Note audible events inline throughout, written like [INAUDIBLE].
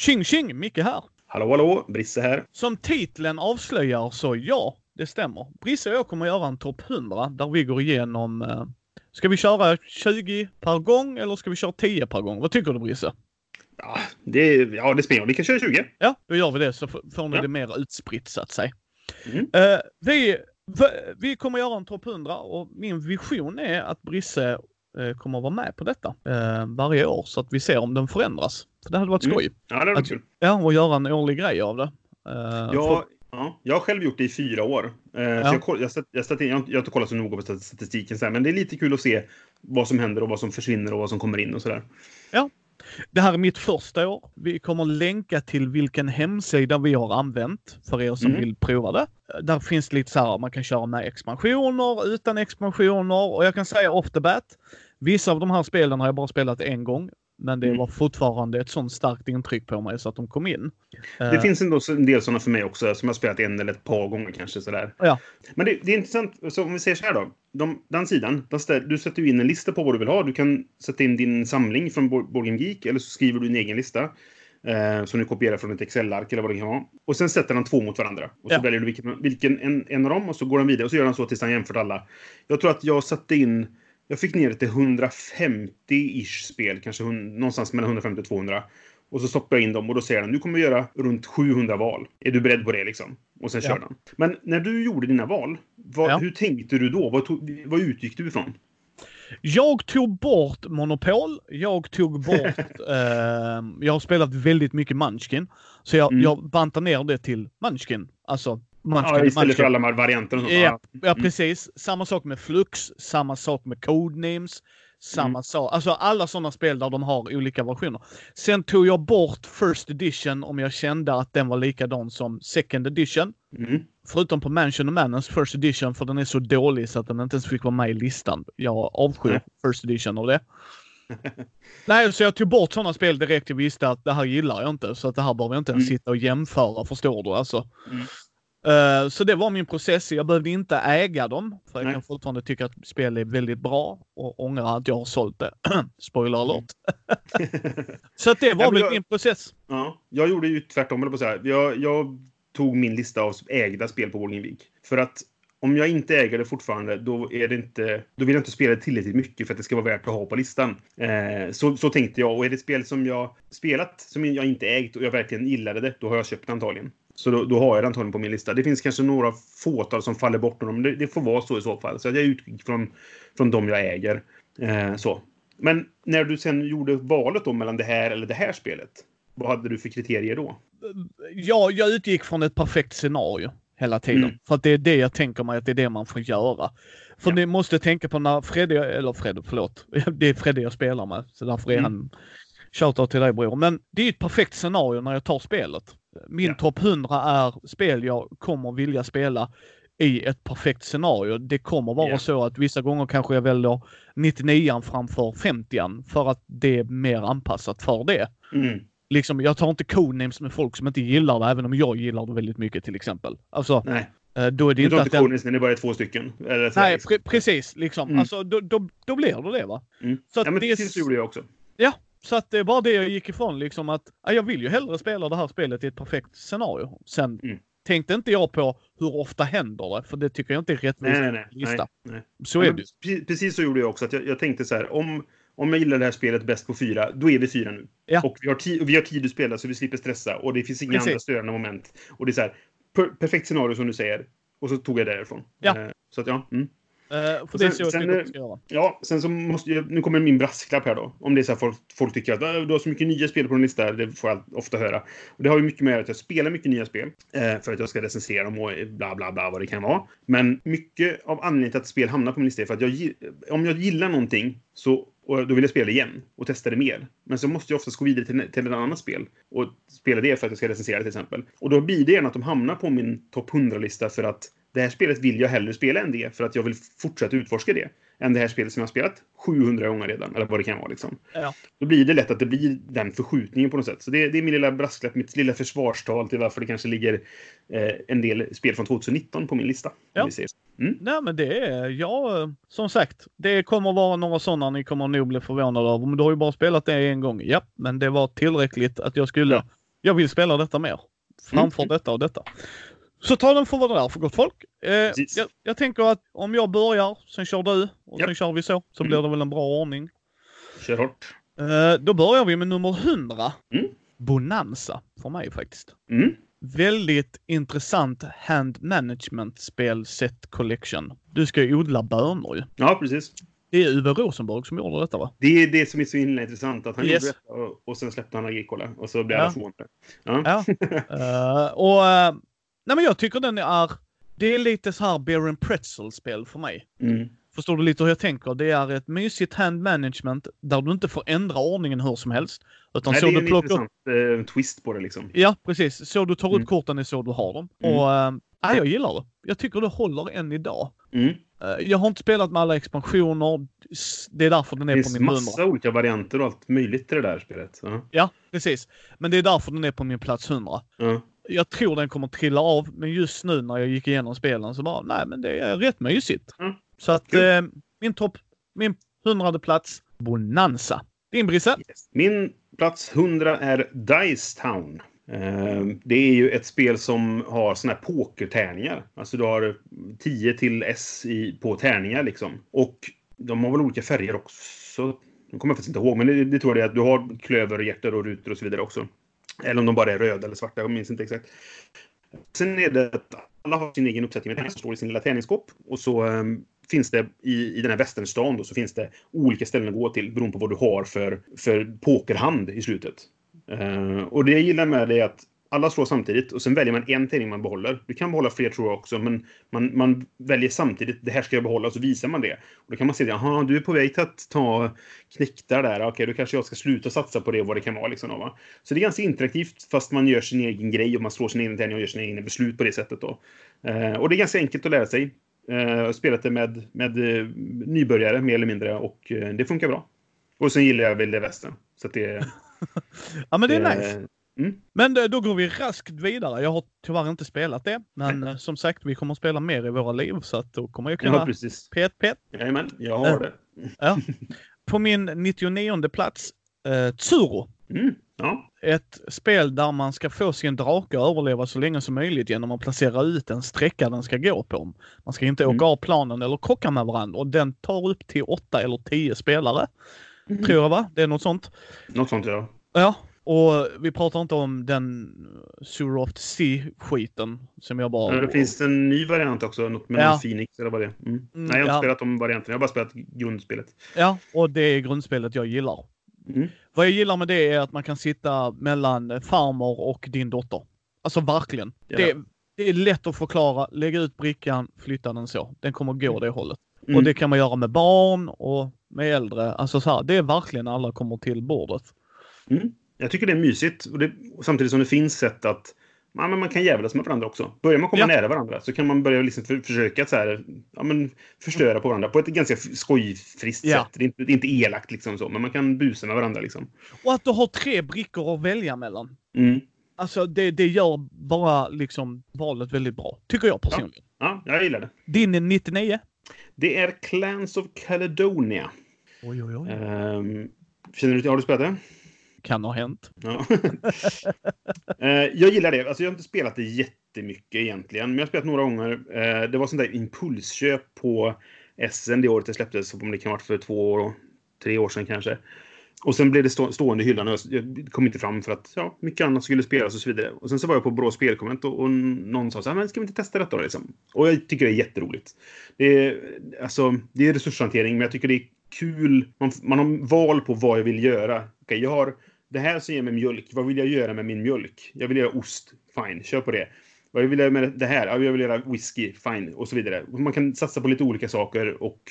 Tjing tjing! Micke här. Hallå hallå! Brisse här. Som titeln avslöjar så ja, det stämmer. Brisse och jag kommer göra en topp 100 där vi går igenom eh, Ska vi köra 20 per gång eller ska vi köra 10 per gång? Vad tycker du Brisse? Ja, det, ja, det spelar Vi kan köra 20. Ja, då gör vi det så får ni ja. det mer utspritt så att säga. Mm. Uh, vi, vi kommer göra en topp 100 och min vision är att Brisse uh, kommer att vara med på detta uh, varje år så att vi ser om den förändras. För det hade varit mm. skoj. Mm. Ja, det hade varit kul. Ja, och göra en årlig grej av det. ja, för... ja, jag har själv gjort det i fyra år. Ja. Så jag, jag, jag, jag, jag, har inte kollat så noga på statistiken, så här, men det är lite kul att se vad som händer och vad som försvinner och vad som kommer in och sådär. Ja, det här är mitt första år. Vi kommer länka till vilken hemsida vi har använt för er som mm. vill prova det. Där finns lite så här, man kan köra med expansioner, utan expansioner och jag kan säga off the bat. Vissa av de här spelen har jag bara spelat en gång. Men det mm. var fortfarande ett sånt starkt intryck på mig så att de kom in. Det uh, finns ändå en del sådana för mig också, som jag spelat en eller ett par gånger kanske. Sådär. Ja. Men det, det är intressant, så om vi säger så här då. De, den sidan, ställ, du sätter in en lista på vad du vill ha. Du kan sätta in din samling från Boardgame Geek eller så skriver du en egen lista. Eh, som du kopierar från ett Excel-ark eller vad det kan vara. Och sen sätter han två mot varandra. Och så ja. väljer du vilken, vilken en, en av dem och så går han vidare och så gör han så tills han jämfört alla. Jag tror att jag satte in jag fick ner det till 150-ish spel, kanske någonstans mellan 150 och 200. Och så stoppar jag in dem och då säger han du kommer göra runt 700 val. Är du beredd på det liksom? Och sen ja. kör han. Men när du gjorde dina val, vad, ja. hur tänkte du då? Vad, tog, vad utgick du ifrån? Jag tog bort Monopol. Jag tog bort... [LAUGHS] eh, jag har spelat väldigt mycket Munchkin. Så jag, mm. jag bantar ner det till Munchkin. Alltså Munchkin, ja, istället för alla de här varianterna. Ja, ja, precis. Samma sak med Flux, samma sak med Codenames. Samma mm. sak. Alltså alla sådana spel där de har olika versioner. Sen tog jag bort First Edition om jag kände att den var likadan som Second Edition. Mm. Förutom på Mansion of Manens First Edition för den är så dålig så att den inte ens fick vara med i listan. Jag avskyr mm. First Edition av det. [LAUGHS] Nej, så jag tog bort sådana spel direkt jag visste att det här gillar jag inte. Så att det här behöver jag inte ens mm. sitta och jämföra, förstår du? Alltså. Mm. Uh, så det var min process. Jag behövde inte äga dem. För jag Nej. kan fortfarande tycka att spel är väldigt bra och ångra att jag har sålt det. [CLEARS THROAT] Spoiler alert. [LAUGHS] så att det [LAUGHS] var ja, väl jag, min process. Ja, jag gjorde ju tvärtom, eller på så här. Jag, jag tog min lista av ägda spel på Vårgingvik. För att om jag inte äger det fortfarande, då, är det inte, då vill jag inte spela tillräckligt mycket för att det ska vara värt att ha på listan. Eh, så, så tänkte jag. Och är det ett spel som jag spelat, som jag inte ägt och jag verkligen gillade det, då har jag köpt det antagligen. Så då, då, har jag det antagligen på min lista. Det finns kanske några fåtal som faller bort. Men det, det får vara så i så fall. Så jag utgick från, från de jag äger. Eh, så. Men när du sen gjorde valet då mellan det här eller det här spelet. Vad hade du för kriterier då? Ja, jag utgick från ett perfekt scenario hela tiden. Mm. För att det är det jag tänker mig att det är det man får göra. För ja. ni måste tänka på när Fredde, eller Fredde, förlåt. [LAUGHS] Det är Fredde jag spelar med. Så därför är mm. han Shoutout till dig bror. Men det är ett perfekt scenario när jag tar spelet. Min ja. topp 100 är spel jag kommer vilja spela i ett perfekt scenario. Det kommer vara yeah. så att vissa gånger kanske jag väljer 99 framför 50 för att det är mer anpassat för det. Mm. Liksom, jag tar inte codenames med folk som inte gillar det, även om jag gillar det väldigt mycket till exempel. Alltså, Nej. Eh, då är det du inte att codenames när det bara är två stycken? Eller Nej, pre precis. Liksom. Mm. Alltså, då, då, då blir det det va. Mm. Så ja, men det precis så gjorde jag också. Ja, så att det är bara det jag gick ifrån liksom att jag vill ju hellre spela det här spelet i ett perfekt scenario. Sen mm. tänkte inte jag på hur ofta händer det, för det tycker jag inte är rättvist. Nej, nej, nej, nej, Så är det Precis så gjorde jag också. Att jag, jag, tänkte så här, om, om jag gillar det här spelet bäst på fyra, då är vi fyra nu. Ja. Och vi har, vi har tid att spela så vi slipper stressa och det finns inga precis. andra störande moment. Och det är så här, per, perfekt scenario som du säger. Och så tog jag det därifrån. Ja. Uh, så att ja. Mm. Uh, för sen, det så sen, jag ska göra. Ja, sen så måste jag, nu kommer min brasklapp här då. Om det är så att folk, folk tycker att du har så mycket nya spel på din lista, det får jag ofta höra. Och det har ju mycket med att jag spelar mycket nya spel eh, för att jag ska recensera dem och bla bla bla vad det kan vara. Men mycket av anledningen till att spel hamnar på min lista är för att jag, om jag gillar någonting så och då vill jag spela igen och testa det mer. Men så måste jag oftast gå vidare till, till ett annat spel och spela det för att jag ska recensera till exempel. Och då blir det gärna att de hamnar på min topp 100-lista för att det här spelet vill jag hellre spela än det för att jag vill fortsätta utforska det. Än det här spelet som jag har spelat 700 gånger redan, eller vad det kan vara. Liksom. Ja. Då blir det lätt att det blir den förskjutningen på något sätt. Så det, det är min lilla brasklapp, mitt lilla försvarstal till varför det kanske ligger eh, en del spel från 2019 på min lista. Ja. Mm. Nej men det är, ja, som sagt, det kommer vara några sådana ni kommer nog bli förvånade över. Men du har ju bara spelat det en gång. Ja, men det var tillräckligt att jag skulle jag vill spela detta mer. Framför Mm. detta och detta. Så ta den för vad det är för gott folk. Eh, jag, jag tänker att om jag börjar, sen kör du och Japp. sen kör vi så. Så Mm. blir det väl en bra ordning. Kör hårt. Eh, då börjar vi med nummer 100. Mm. Bonanza för mig faktiskt. Mm. Väldigt intressant hand management spel set collection. Du ska ju odla bönor ju. Ja, precis. Det är Uwe Rosenberg som gjorde detta va? Det är det som är så himla intressant. Att han Yes. gjorde detta och, och sen släppte han Agricola. Och så blev Ja. alla förvånade. Ja. Ja. [LAUGHS] Eh, och eh, nej men jag tycker den är, det är lite så här beer and pretzel-spel för mig. Mm. Förstår du lite hur jag tänker? Det är ett mysigt hand management där du inte får ändra ordningen hur som helst. Utan Nej, så det är du en plockar upp... intressant eh, twist på det liksom. Ja, precis. Så du tar upp Mm. korten är så du har dem. Mm. Och äh, ja, jag gillar det. Jag tycker det håller än idag. Mm. Eh, jag har inte spelat med alla expansioner. Det är därför den Det är på finns min 100. massa olika varianter och allt möjligt till det där spelet. Ja. Ja, precis. Men det är därför den är på min plats 100. Ja. Jag tror den kommer trilla av, men just nu när jag gick igenom spelen så bara, nej men det är rätt mysigt. Mm. Så att Kul. eh, min topp, min hundrade plats, Bonanza. Din Brisse? Yes. Min plats 100 är Dice Town. Eh, Det är ju ett spel som har såna här pokertärningar. Alltså du har 10 till S i, på tärningar liksom. Och de har väl olika färger också. Nu kommer jag faktiskt inte ihåg, men det, det tror jag det är du har klöver, hjärtor och rutor och så vidare också. Eller om de bara är röda eller svarta, jag minns inte exakt. Sen är det att alla har sin egen uppsättning med tärningar som står i sin lilla träningsskåp. Och så eh, finns det i, i den här västernstan då, så finns det olika ställen att gå till beroende på vad du har för, för pokerhand i slutet. Eh, och det jag gillar med det är att alla slår samtidigt och sen väljer man en tärning man behåller. Du kan behålla fler tror jag också, men man, man väljer samtidigt det här ska jag behålla och så visar man det. Och då kan man se, jaha, du är på väg till att ta knäktar där. Okej, då kanske jag ska sluta satsa på det och vad det kan vara. Liksom, då, va? Så det är ganska interaktivt fast man gör sin egen grej och man slår sin egen tärning och gör sina egna beslut på det sättet. Då. Eh, och det är ganska enkelt att lära sig. Eh, jag spelat det med, med eh, nybörjare mer eller mindre och eh, det funkar bra. Och sen gillar jag Vilde Västern. Så att det, [LAUGHS] Ja men det är eh, nice. Mm. Men eh, då går vi raskt vidare. Jag har tyvärr inte spelat det. Men [LAUGHS] eh, som sagt, vi kommer att spela mer i våra liv så att då kommer jag Ja, kunna precis. pet pet. Jajamän, jag har Eh. det. [LAUGHS] Ja. På min 99 plats, eh, Tsuro. Mm. Ja. Ett spel där man ska få sin drake att överleva så länge som möjligt genom att placera ut en sträcka den ska gå på. Man ska inte Mm. åka av planen eller krocka med varandra och den tar upp till 8 eller 10 spelare. Mm. Tror jag va? Det är något sånt. Något sånt, ja. Ja, och vi pratar inte om den Zero of the Sea-skiten som jag bara... Ja, Det finns en ny variant också, något med Ja. Phoenix eller vad det är. Mm. Nej, jag har inte ja. spelat de varianterna. Jag har bara spelat grundspelet. Ja, och det är grundspelet jag gillar. Mm. Vad jag gillar med det är att man kan sitta mellan farmor och din dotter. Alltså verkligen. Ja. Det, det är lätt att förklara. Lägga ut brickan, flytta den så. Den kommer gå det hållet. Mm. Och det kan man göra med barn och med äldre. Alltså så här, det är verkligen alla kommer till bordet. Jag tycker det är mysigt. Och det, samtidigt som det finns sätt att ja, man kan jävlas med varandra också. Börjar man komma Ja. nära varandra så kan man börja liksom för, försöka så här, ja, men förstöra på varandra på ett ganska skojfriskt Ja. sätt. Det är, inte, det är inte elakt liksom så, men man kan busa med varandra liksom. Och att du har tre brickor att välja mellan. Mm. Alltså det, det gör bara liksom valet väldigt bra. Tycker jag personligen. Ja, jag gillar det. Din är 99. Det är Clans of Caledonia. Oj, oj, oj. Ehm, känner du har du spelat det? Kan ha hänt. Ja. [LAUGHS] Eh, jag gillar det. Alltså, jag har inte spelat det jättemycket egentligen, men jag har spelat några gånger. Eh, det var sånt där impulsköp på SN det året det släpptes, om det kan ha varit för två år, tre år sedan kanske. Och sen blev det stå stående i hyllan och jag kom inte fram för att ja, mycket annat skulle spelas och så vidare. Och sen så var jag på Brå spelkomment och, och någon sa så här, men ska vi inte testa detta då? Liksom? Och jag tycker det är jätteroligt. Det är, alltså, det är resurshantering, men jag tycker det är kul. Man, man har val på vad jag vill göra. Okej, jag har det här som ger mig mjölk. Vad vill jag göra med min mjölk? Jag vill göra ost. Fine, kör på det. Vad vill jag göra med det här? Ja, jag vill göra whisky. Fine, och så vidare. Man kan satsa på lite olika saker och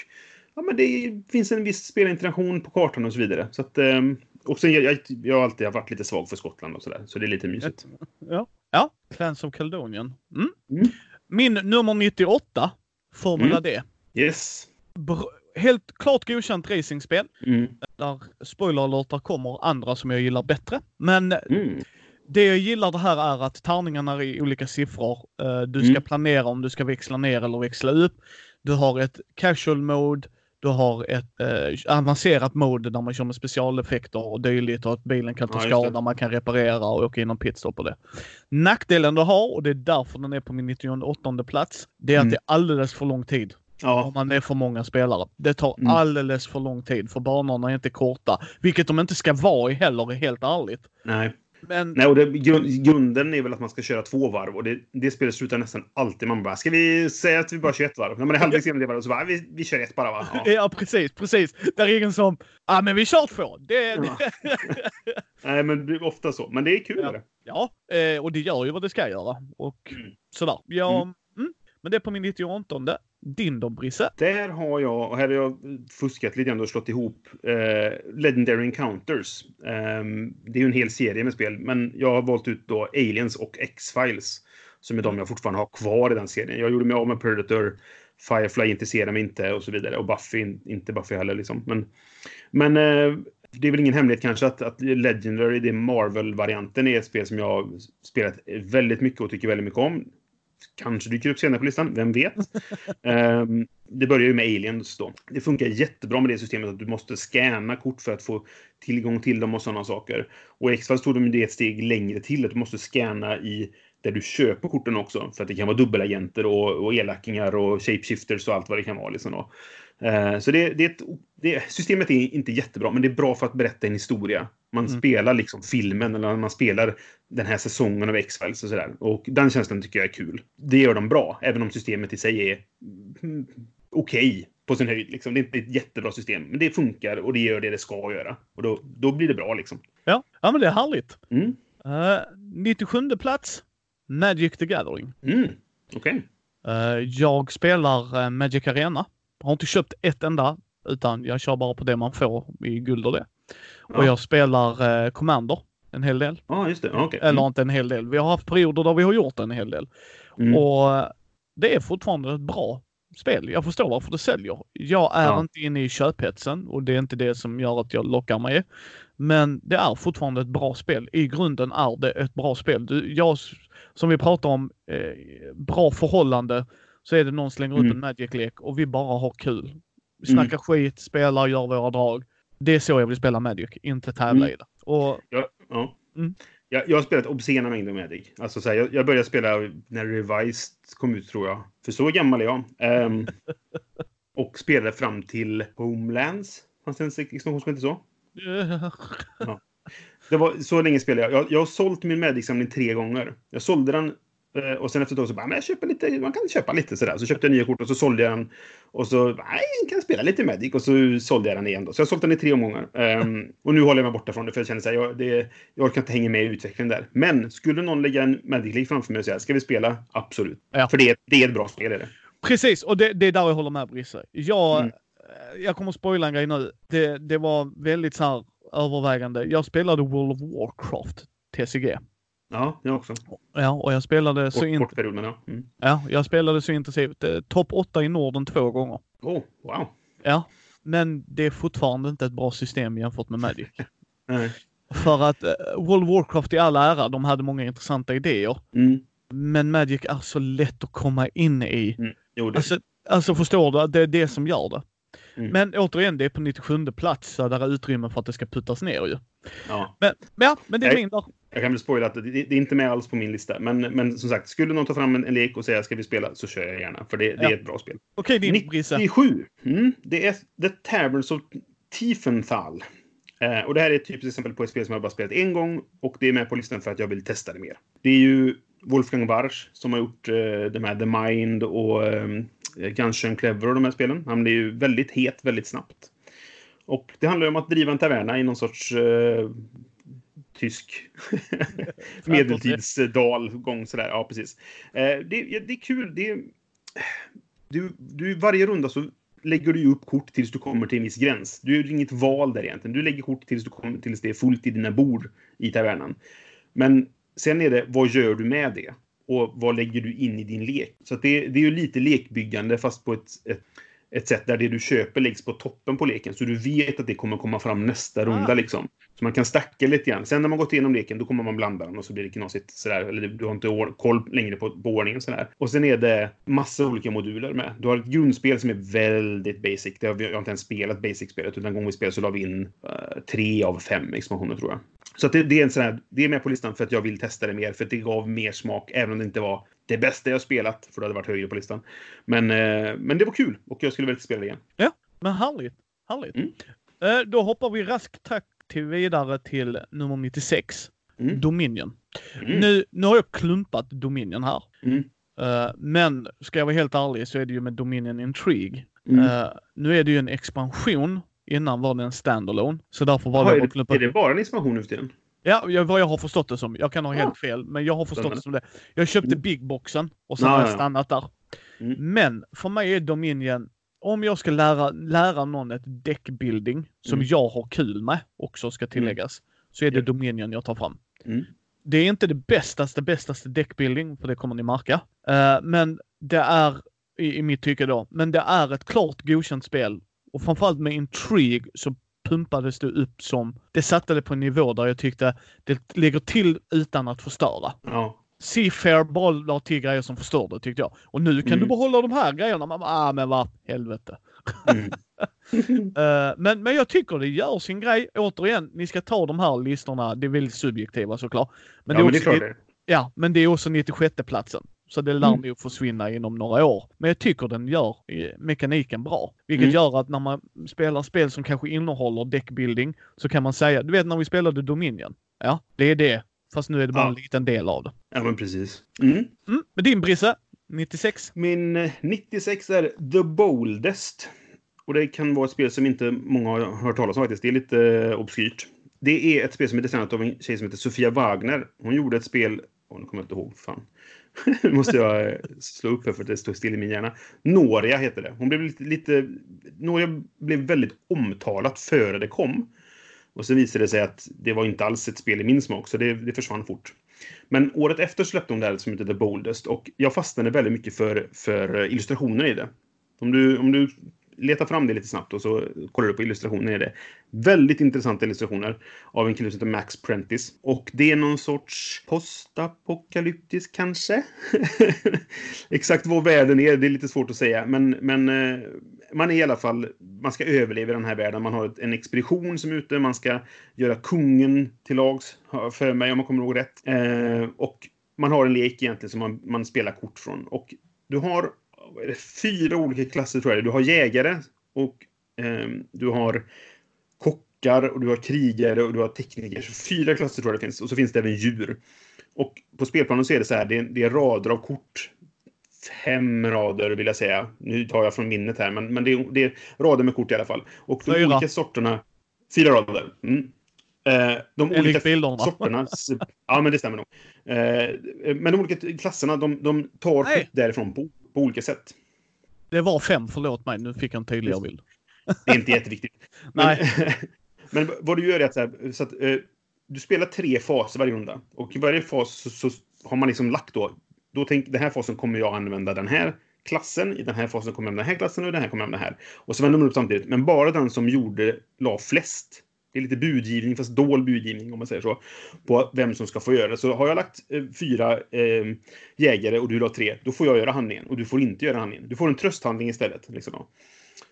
ja, men det finns en viss spelinteraktion på kartan och så vidare. Så att, ehm, och sen, jag, jag, jag har alltid varit lite svag för Skottland och sådär, så det är lite mysigt. Ja. Ja, Clans of Caledonian. Mm. Mm. Min nummer 98, Formula Mm. D. Yes. Br- helt klart godkänt racingspel. Mm. Där, spoiler alert, där kommer andra som jag gillar bättre. Men Mm. det jag gillar det här är att tärningarna är i olika siffror. Eh, Du ska Mm. planera om du ska växla ner eller växla upp. Du har ett casual mode. Du har ett eh, avancerat mode där man kör med specialeffekter och dylikt och att bilen kan ta Ja, skada, man kan reparera och åka in och pitstop på det. Nackdelen du har, och det är därför den är på min 98 plats, det är att Mm. det är alldeles för lång tid. Om Ja, man är för många spelare. Det tar Mm. alldeles för lång tid för banorna är inte korta. Vilket de inte ska vara i heller, helt ärligt. nej. Men Nej, och det, grund, grunden är väl att man ska köra två varv och det, det spelet slutar nästan alltid. Man bara, ska vi säga att vi bara kör ett varv? När man är halvvägs igenom det varvet så bara, vi, vi kör ett bara va? Ja. Ja, precis, precis. Där är ingen som, ja ah, men vi kör två. Det, Ja. [LAUGHS] Nej, men det är ofta så. Men det är kul. Ja. det. ja, eh, och det gör ju vad det ska göra. Och Mm. sådär. Ja, mm. Men det är på min 98. Dinderbrisse. Där har jag, och här har jag fuskat lite grann och slått ihop eh, Legendary Encounters. Eh, det är ju en hel serie med spel, men jag har valt ut då Aliens och X-Files. Som är de jag fortfarande har kvar i den serien. Jag gjorde mig av med Predator, Firefly intresserar mig inte och så vidare. Och Buffy, inte Buffy heller liksom. Men, men eh, det är väl ingen hemlighet kanske att, att Legendary, det Marvel-varianten, är ett spel som jag har spelat väldigt mycket och tycker väldigt mycket om. Kanske dyker upp senare på listan, vem vet? [LAUGHS] Ehm, det börjar ju med Aliens då. Det funkar jättebra med det systemet att du måste scanna kort för att få tillgång till dem och sådana saker. Och i X-Files tog de det ett steg längre till, att du måste scanna i där du köper korten också. För att det kan vara dubbelagenter och, och elackingar och shapeshifters och allt vad det kan vara. Liksom då. Eh, så det, det, är ett, det, systemet är inte jättebra, men det är bra för att berätta en historia. Man Mm. spelar liksom filmen, eller man spelar den här säsongen av X-Files och sådär. Och den känslan tycker jag är kul. Det gör de bra, även om systemet i sig är mm, okej på sin höjd. Liksom. Det är inte ett jättebra system, men det funkar och det gör det det ska göra. Och då, då blir det bra liksom. Ja, ja men det är härligt. Mm. Uh, 97 plats, Magic the Gathering. Mm. Okej. Eh, jag spelar eh, Magic Arena. Har inte köpt ett enda, utan jag kör bara på det man får i guld och det. Och Ja. jag spelar eh, Commander en hel del. Ja, just det. Ja, okej. Eller inte en hel del. Vi har haft perioder där vi har gjort en hel del. Mm. Och eh, det är fortfarande ett bra spel. Jag förstår varför det säljer. Jag är Ja. inte inne i köphetsen och det är inte det som gör att jag lockar mig. Men det är fortfarande ett bra spel. I grunden är det ett bra spel. Du, jag, som vi pratar om, eh, bra förhållande, så är det någon slänger Mm. en Magic-lek och vi bara har kul. Vi snackar skit, spelar, gör våra drag. Det är så jag vill spela Magic, inte tävla Mm. i det. Och Ja, ja. Mm. Jag, jag har spelat obscena mängder Magic. Alltså, så här, jag, jag började spela när Revised kom ut, tror jag. För så gammal är jag. Ehm, [LAUGHS] och spelade fram till Homelands. Fanns det en expansion som hette så? [LAUGHS] Det var, så länge spelade jag. jag. Jag har sålt min Magic-samling tre gånger. Jag sålde den och sen efter ett tag så bara, men jag köper lite, man kan köpa lite sådär. Så köpte jag nya kort och så sålde jag den. Och så, nej, jag kan spela lite Magic. Och så sålde jag den igen då. Så jag har sålt den i tre omgångar. Ehm, och nu håller jag mig borta från det för jag känner så här, jag, det, jag orkar inte hänga med i utvecklingen där. Men skulle någon lägga en Magic-lik framför mig och säga, ska vi spela? Absolut. Ja. För det, är- det är ett bra spel, är det. Precis, och det, det är där jag håller med Brisse. Jag, Mm. eh, jag kommer att spoila en grej nu. Det, det var väldigt så här övervägande. Jag spelade World of Warcraft, TCG. Ja, jag också. Ja, och jag spelade så, in, kort period, men ja. Mm. ja, jag spelade så intensivt. Eh, Topp 8 i Norden två gånger. Oh, wow. Ja, men det är fortfarande inte ett bra system jämfört med Magic. [LAUGHS] Nej. För att eh, World of Warcraft i all ära, de hade många intressanta idéer. Mm. Men Magic är så lätt att komma in i. Mm. Jo, det. Alltså, alltså förstår du? Det är det som gör det. Mm. Men återigen, det är på 97 plats så där är utrymme för att det ska puttas ner ju. ja. Men, men ja, men det är Nej. min där. Jag kan väl spoila att det, det är inte med alls på min lista. Men, men som sagt, skulle någon ta fram en, en lek och säga ska vi spela så kör jag gärna. För det, det Ja. är ett bra spel. Okej din Brisse. 97. Mm, det är The Taverns of Tiefenthal. Eh, och det här är ett typiskt exempel på ett spel som jag bara spelat en gång. Och det är med på listan för att jag vill testa det mer. Det är ju Wolfgang Warsch som har gjort eh, de här The Mind och eh, Gunshun Clever och de här spelen. Han blir ju väldigt het väldigt snabbt. Och det handlar ju om att driva en taverna i någon sorts eh, tysk [LAUGHS] medeltidsdalgång sådär. Ja, precis. Eh, det, det är kul. Det du, du, varje runda så lägger du upp kort tills du kommer till en viss gräns. Du gör inget val där egentligen. Du lägger kort tills, du kommer, tills det är fullt i dina bord i tavernan. Men sen är det, vad gör du med det? Och vad lägger du in i din lek? Så det, det är ju lite lekbyggande fast på ett, ett, ett sätt där det du köper läggs på toppen på leken. Så du vet att det kommer komma fram nästa runda Ah. liksom. Så man kan stacka lite grann. Sen när man gått igenom leken, då kommer man blanda dem och så blir det knasigt sådär. Eller du har inte koll längre på, på ordningen sådär. Och sen är det massa olika moduler med. Du har ett grundspel som är väldigt basic. Det har vi, jag har inte ens spelat basic-spelet, utan en gång vi spelade så la vi in uh, tre av fem expansioner tror jag. Så det, det, är en sån här, det är med på listan för att jag vill testa det mer, för att det gav mer smak, även om det inte var det bästa jag spelat, för det hade varit högre på listan. Men, uh, men det var kul och jag skulle vilja spela det igen. Ja, men härligt. Härligt. Mm. Uh, då hoppar vi raskt tack till vidare till nummer 96. Mm. Dominion. Mm. Nu, nu har jag klumpat Dominion här. Mm. Uh, men ska jag vara helt ärlig så är det ju med Dominion Intrigue. Uh, nu är det ju en expansion. Innan var det en standalone. Så därför var Aha, det klumpat. Är det bara en expansion nu för tiden? Ja, jag, vad jag har förstått det som. Jag kan ha helt fel, men jag har förstått det som det. Jag köpte mm. Big Boxen och sen har jag stannat där. Mm. Men för mig är Dominion om jag ska lära, lära någon ett deckbuilding som mm. jag har kul med också ska mm. tilläggas, mm. så är det Dominion jag tar fram. Mm. Det är inte det bästaste, bästaste deckbuilding, för det kommer ni märka. Uh, men det är, i, i mitt tycke då, men det är ett klart godkänt spel. Och framförallt med Intrigue så pumpades det upp som, det satte det på en nivå där jag tyckte det ligger till utan att förstöra. Ja. Seafair bara la till grejer som förstörde tyckte jag. Och nu kan mm. du behålla de här grejerna. Man bara, ah men vad helvete. Mm. uh, [LAUGHS] men, men jag tycker det gör sin grej. Återigen, ni ska ta de här listorna. Det är väldigt subjektiva såklart. Men ja, det är, men det är klart det. Ja, men det är också 96 platsen. Så det lär mm. nog försvinna inom några år. Men jag tycker den gör mekaniken bra. Vilket mm. gör att när man spelar spel som kanske innehåller deckbuilding så kan man säga, du vet när vi spelade Dominion. Ja, det är det Fast nu är det bara ja. en liten del av det. Ja, men precis. Mm. Mm. Men din Brisse, 96? Min 96 eh, är The Boldest. Och det kan vara ett spel som inte många har hört talas om faktiskt. Det är lite eh, obskyrt. Det är ett spel som är designat av en tjej som heter Sofia Wagner. Hon gjorde ett spel... Oh, nu kommer jag inte ihåg. Fan. [LAUGHS] nu måste jag eh, slå upp här för att det står still i min hjärna. Noria heter det. Hon blev lite... lite Noria blev väldigt omtalat före det kom. Och så visade det sig att det var inte alls ett spel i min smak, så det, det försvann fort. Men året efter släppte hon det här som heter The Boldest och jag fastnade väldigt mycket för, för illustrationer i det. Om du, om du leta fram det lite snabbt och så kollar du på illustrationer i det. Väldigt intressanta illustrationer av en kille som heter Max Prentice. Och det är någon sorts postapokalyptisk kanske? [LAUGHS] Exakt vad världen är, det är lite svårt att säga. Men, men eh, man är i alla fall, man ska överleva i den här världen. Man har en expedition som är ute, man ska göra kungen till lags, för mig om man kommer ihåg rätt. Eh, och man har en lek egentligen som man, man spelar kort från. Och du har det, fyra olika klasser tror jag Du har jägare och eh, du har kockar och du har krigare och du har tekniker. Så fyra klasser tror jag det finns. Och så finns det även djur. Och på spelplanen så är det så här, det är, det är rader av kort. Fem rader vill jag säga. Nu tar jag från minnet här, men, men det, är, det är rader med kort i alla fall. Och de fyra. olika sorterna... Fyra rader. Mm. Eh, de olika bilderna. sorterna... ja, men det stämmer nog. Eh, men de olika klasserna, de, de tar därifrån på på olika sätt. Det var fem, förlåt mig. Nu fick jag en tydligare bild. Det är inte jätteviktigt. [LAUGHS] Nej. Men, [LAUGHS] men vad du gör är att, så, här, så att eh, du spelar tre faser varje runda. Och i varje fas så, så, har man liksom lagt då. Då tänk, den här fasen kommer jag använda den här klassen. I den här fasen kommer jag använda den här klassen och den här kommer jag använda den här. Och så vänder man upp samtidigt. Men bara den som gjorde, la flest det är lite budgivning, fast dold budgivning om man säger så, på vem som ska få göra det. Så har jag lagt eh, fyra eh, jägare och du la tre, då får jag göra handlingen och du får inte göra handlingen. Du får en trösthandling istället. Liksom.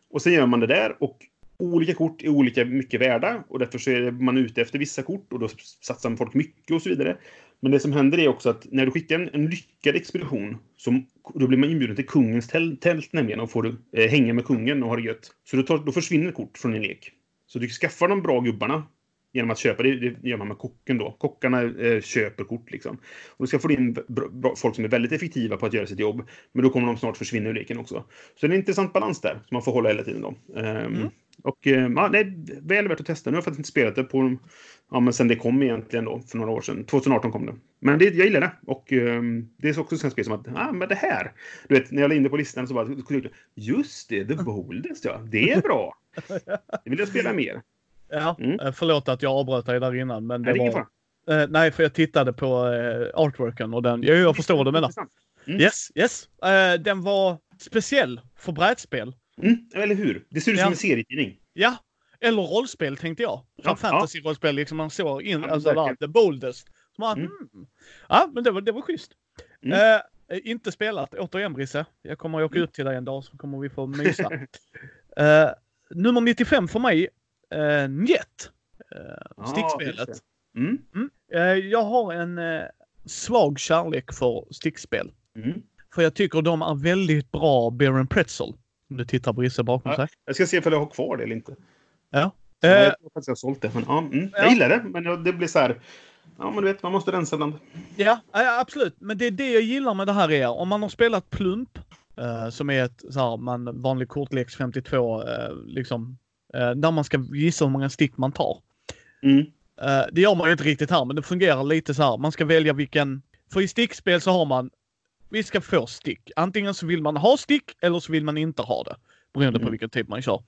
Och sen gör man det där och olika kort är olika mycket värda och därför så är man ute efter vissa kort och då satsar folk mycket och så vidare. Men det som händer är också att när du skickar en, en lyckad expedition så då blir man inbjuden till kungens tält, tält nämligen och får eh, hänga med kungen och ha det gött. Så då, tar, då försvinner kort från din lek. Så du skaffar de bra gubbarna genom att köpa. Det, det gör man med kocken då. Kockarna eh, köper kort liksom. Och du ska få in folk som är väldigt effektiva på att göra sitt jobb. Men då kommer de snart försvinna ur leken också. Så det är en intressant balans där som man får hålla hela tiden då. Um, mm. Och eh, ja, det är väl värt att testa. Nu har jag faktiskt inte spelat det på ja, men sen det kom egentligen då för några år sedan. 2018 kom det. Men det, jag gillar det. Och um, det är också ett spel som att, ah, men det här. Du vet, när jag la in det på listan så bara, just det, The [LAUGHS] Boldest ja. Det är bra. [LAUGHS] Det vill jag spela mer. Ja, mm. Eh, förlåt att jag avbröt dig där innan. Men det, nej, var... Uh, nej, för jag tittade på uh, artworken och den, jag, jag förstår vad du menar. Mm. Yes, yes. Uh, den var speciell för brädspel. Mm, eller hur? Det ser ut som ja. en serietidning. Ja, Eller rollspel tänkte jag. Som Ja, fantasy-rollspel, liksom man såg in, Ja, alltså där, the boldest. Så man, Mm. hmm. Ja, men det var, det var schysst. Mm. Eh, inte spelat, återigen Brisse. Jag kommer att åka ut till dig en dag så kommer vi få mysa. [LAUGHS] Eh, nummer 95 för mig, uh, Njet. Uh, Ja, stickspelet. Mm. Mm. Eh, jag har en eh, svag kärlek för stickspel. Mm. För jag tycker de är väldigt bra beer and pretzel. Om du tittar Brisse bakom Ja. sig. Jag ska se ifall jag har kvar det eller inte. Ja. Eh, jag tror faktiskt jag har sålt det. Men, ja, mm. Ja. Jag gillar det, men det blir så här... Ja, men du vet, man måste rensa ibland. Ja, ja, absolut. Men det är det jag gillar med det här är, om man har spelat Plump, eh, som är ett så här, man, vanlig kortleks 52, eh, liksom, eh, där man ska gissa hur många stick man tar. Mm. Eh, det gör man ju inte riktigt här, men det fungerar lite så här. Man ska välja vilken... För i stickspel så har man... Vi ska få stick. Antingen så vill man ha stick eller så vill man inte ha det. Beroende på Mm. vilken typ man kör.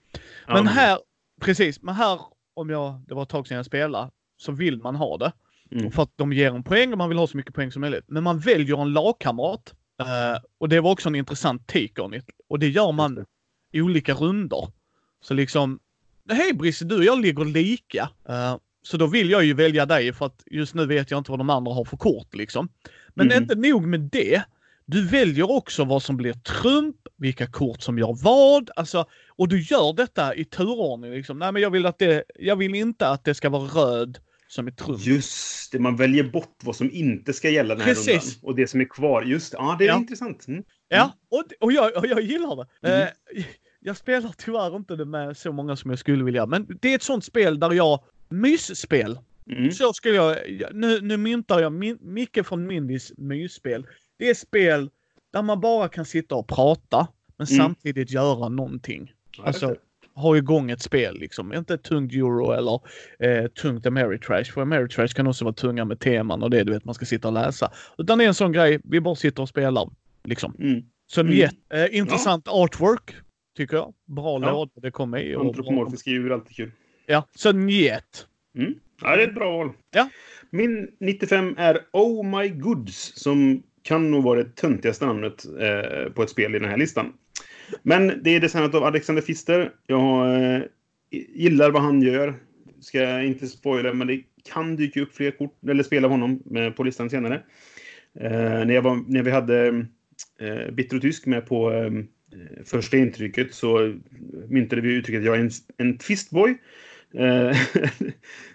Men här, precis, men här om jag, det var ett tag sedan jag spelade, så vill man ha det. Mm. För att de ger en poäng och man vill ha så mycket poäng som möjligt. Men man väljer en lagkamrat. eh, och det var också en intressant take on it. Och det gör man i olika runder. Så liksom, hej Brisse, du och jag ligger lika. Eh, så då vill jag ju välja dig för att just nu vet jag inte vad de andra har för kort liksom. Men Mm. inte nog med det. Du väljer också vad som blir trump, vilka kort som gör vad. Alltså, och du gör detta i turordning. Liksom. Nej, men jag vill, att det, jag vill inte att det ska vara röd som är trump. Just det, man väljer bort vad som inte ska gälla den här Precis. rundan. Och det som är kvar. Just ja, det är Ja. intressant. Mm. Ja, och, och, jag, och jag gillar det. Mm. Eh, jag spelar tyvärr inte det med så många som jag skulle vilja. Men det är ett sånt spel där jag... Mysspel. Mm. Så skulle jag... Nu, nu myntar jag min, Micke från Mindys mysspel. Det är spel där man bara kan sitta och prata, men Mm. samtidigt göra någonting. Ja, Alltså, ha igång ett spel liksom. Inte ett tungt euro eller eh, tungt Ameritrash. För Ameritrash kan också vara tunga med teman och det du vet man ska sitta och läsa. Utan det är en sån grej, vi bara sitter och spelar. Liksom. Mm. Så Mm. njet, eh, intressant artwork, tycker jag. Bra Ja. låda det kom i. Antropomorfiska djur är alltid kul. Ja, så njet. Mm. Ja, det är ett bra val. Ja. Min 95 är Oh My Goods, som kan nog vara det töntigaste namnet eh, på ett spel i den här listan. Men det är designat av Alexander Pfister. Jag eh, gillar vad han gör. Ska jag inte spoila, men det kan dyka upp fler kort, eller spel av honom eh, på listan senare. Eh, när, jag var, när vi hade eh, Bitter och Tysk med på eh, första intrycket så myntade vi uttrycket jag är en, en twistboy. Eh, [LAUGHS]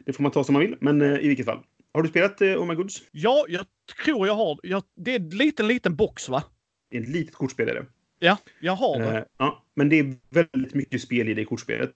det får man ta som man vill, men eh, i vilket fall. Har du spelat eh, Oh My Goods? Ja, jag tror jag har. Jag, det är en liten, liten box va? Det är ett litet kortspel är det. Ja, jag har det. Eh, ja, men det är väldigt mycket spel i det kortspelet.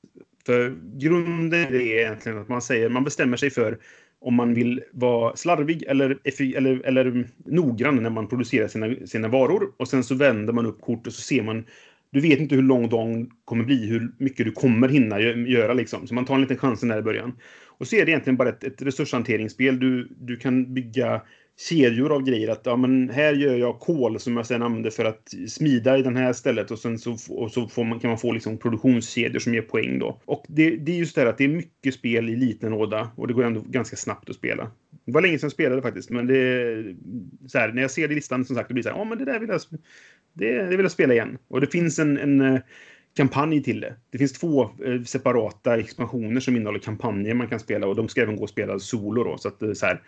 För grunden är egentligen att man säger, man bestämmer sig för om man vill vara slarvig eller, eller, eller noggrann när man producerar sina, sina varor. Och sen så vänder man upp kortet och så ser man du vet inte hur lång dagen kommer bli, hur mycket du kommer hinna göra. Liksom. Så man tar en liten chans där i början. Och så är det egentligen bara ett, ett resurshanteringsspel. Du, du kan bygga kedjor av grejer. Att ja, men här gör jag kol som jag sedan använder för att smida i den här stället. Och sen så, och så får man, kan man få liksom produktionskedjor som ger poäng då. Och det, det är just det här att det är mycket spel i liten låda. Och det går ändå ganska snabbt att spela. Det var länge sedan jag spelade faktiskt. Men det så här, när jag ser det i listan som sagt, det blir så här, ja men det där vill jag, det, det vill jag spela igen. Och det finns en, en eh, kampanj till det. Det finns två eh, separata expansioner som innehåller kampanjer man kan spela och de ska även gå att spela solo då. Så att eh, så här,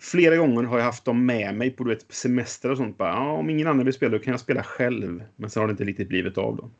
flera gånger har jag haft dem med mig på du vet, semester och sånt. Bara, ja, om ingen annan vill spela då kan jag spela själv. Men sen har det inte riktigt blivit av då.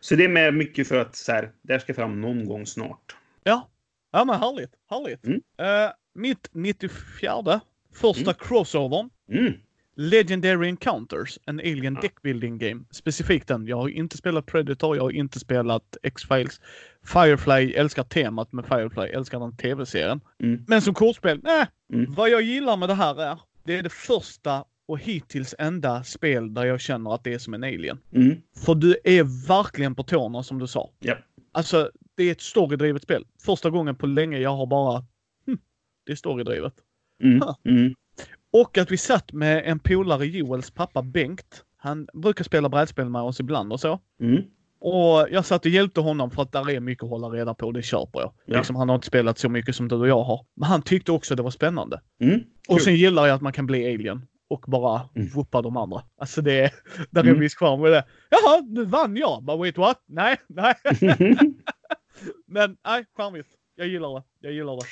Så det är med mycket för att så här, det här ska fram någon gång snart. Ja. Ja men härligt, härligt. Mm. Eh, mitt 94, första crossovern. Mm. Legendary Encounters, en alien Ja. deckbuilding game. Specifikt den. Jag har inte spelat Predator, jag har inte spelat X-Files. Firefly, älskar temat med Firefly, älskar den tv-serien. Mm. Men som kortspel, nej. Mm. Vad jag gillar med det här är, det är det första och hittills enda spel där jag känner att det är som en alien. Mm. För du är verkligen på tårna som du sa. Ja. Alltså, det är ett storydrivet spel. Första gången på länge jag har bara, hm, det är storydrivet. Mm. Och att vi satt med en polare, Joels pappa Bengt. Han brukar spela brädspel med oss ibland och så. Mm. Och jag satt och hjälpte honom för att där är mycket att hålla reda på, det köper jag. Ja. Liksom, han har inte spelat så mycket som du och jag har. Men han tyckte också det var spännande. Mm. Och sen gillar jag att man kan bli alien och bara Mm. whoopa de andra. Alltså det är, där är Mm. en viss charm med det. Jaha, nu vann jag. Bara wait what? Nej, nej. [LAUGHS] Men nej, charmigt. Jag gillar det. Jag gillar det.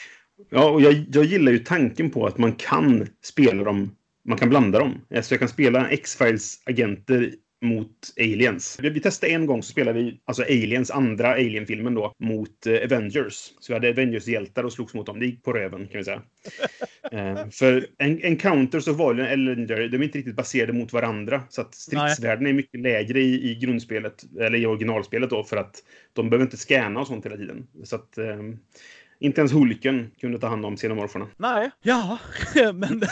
Ja, och jag, jag gillar ju tanken på att man kan spela dem, man kan blanda dem. Alltså jag kan spela X-Files agenter mot aliens. Vi, vi testade en gång så spelade vi alltså aliens, andra alien-filmen då, mot eh, Avengers. Så vi hade Avengers-hjältar och slogs mot dem. Det gick på röven kan vi säga. [LAUGHS] eh, för en, Encounters och Valiant eller de är inte riktigt baserade mot varandra. Så att stridsvärden är mycket lägre i, i grundspelet, eller i originalspelet då, för att de behöver inte scanna och sånt hela tiden. Så att eh, inte ens Hulken kunde ta hand om xenomorferna. Nej, ja, [LAUGHS] men... [LAUGHS]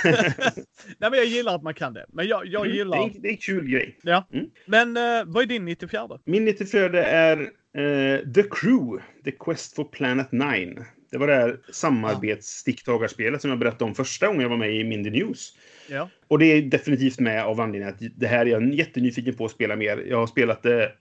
Nej, men jag gillar att man kan det. Men jag, jag Mm, gillar... Det är, det är en kul grej. Ja. Mm. Men eh, vad är din 94? Min 94 är eh, The Crew, The Quest for Planet 9. Det var det här samarbetssticktaгаrspelet som jag berättade om första gången jag var med i Mindy News. Ja. Och det är definitivt med av anledningen att det här är jag jättenyfiken på att spela mer. Jag har spelat det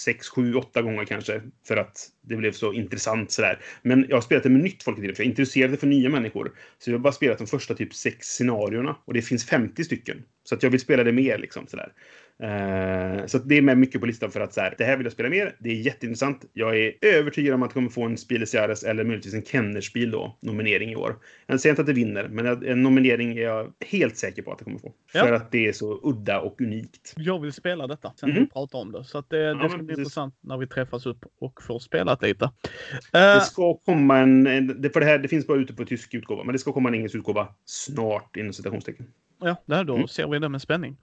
sex, sju, åtta gånger kanske för att det blev så intressant sådär. Men jag har spelat det med nytt folk i tiden, för jag är intresserad för nya människor. Så jag har bara spelat de första typ sex scenarierna och det finns 50 stycken. Så att jag vill spela det mer liksom sådär. Eh, så det är med mycket på listan för att så här, det här vill jag spela mer. Det är jätteintressant. Jag är övertygad om att jag kommer få en Spieles Jahres eller möjligtvis en Kennerspiel då, nominering i år. Jag säger inte att det vinner, men en nominering är jag helt säker på att det kommer få. Ja. För att det är så udda och unikt. Jag vill spela detta sen Mhm. vi pratar om det. Så att det, det men ska bli precis. intressant när vi träffas upp och får spelat lite. Det Eh, ska komma en, en det, för det här, det finns bara ute på tysk utgåva, men det ska komma en engelsk utgåva snart inom citationstecken. ja, där då Mm. ser vi det med spänning.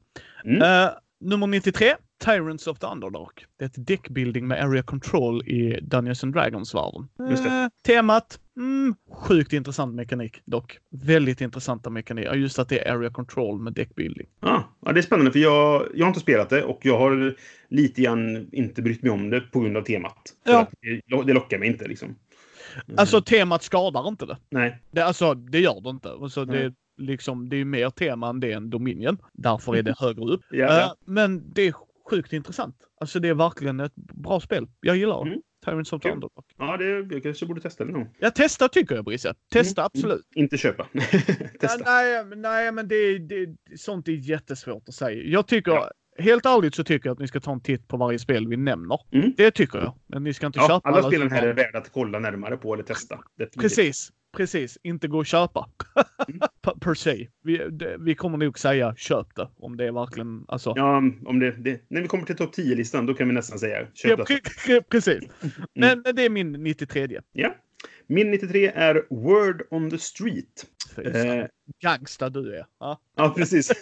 Mm. Eh, nummer 93, Tyrants of the Underdark. Det är ett deckbuilding med area control i Dungeons and Dragons-världen. Det. Eh, temat, mm, sjukt intressant mekanik dock. Väldigt intressanta mekaniker. Just att det är area control med deckbuilding. Ja, ja, det är spännande för jag, jag har inte spelat det och jag har lite grann inte brytt mig om det på grund av temat. Ja. det, det lockar mig inte liksom. Mm. Alltså temat skadar inte det. Nej. det alltså, det gör det inte. Alltså, det, Nej. Liksom, det är ju mer tema än det än Dominion. Därför är det [LAUGHS] högre upp. Ja, ja. Eh, men det är sjukt intressant. Alltså det är verkligen ett bra spel. Jag gillar det. Mm. Tyrants of the Kul. Underdark. Ja, det, jag kanske borde testa det någon gång. Ja, testa tycker jag Brisse. Testa Mm, absolut. Inte köpa. [LAUGHS] testa. Nej, men- nej, men det, det, sånt är jättesvårt att säga. Jag tycker, Ja. helt ärligt så tycker jag att ni ska ta en titt på varje spel vi nämner. Mm. Det tycker jag. Men ni ska inte Ja, köpa alla spelen utan- här är värda att kolla närmare på eller testa. Definitivt. Precis, precis. Inte gå och köpa. Mm. [LAUGHS] per, se. Vi, det, vi kommer nog säga köp det. Om det är verkligen, alltså. Ja, om det, det, när vi kommer till topp 10-listan, då kan vi nästan säga Ja, köp pre- [LAUGHS] pre- precis. Men, men det är min 93. Ja. Min 93 är Word on the Street. Fy Eh. Gangsta du är. Ja. Ja, precis. [LAUGHS]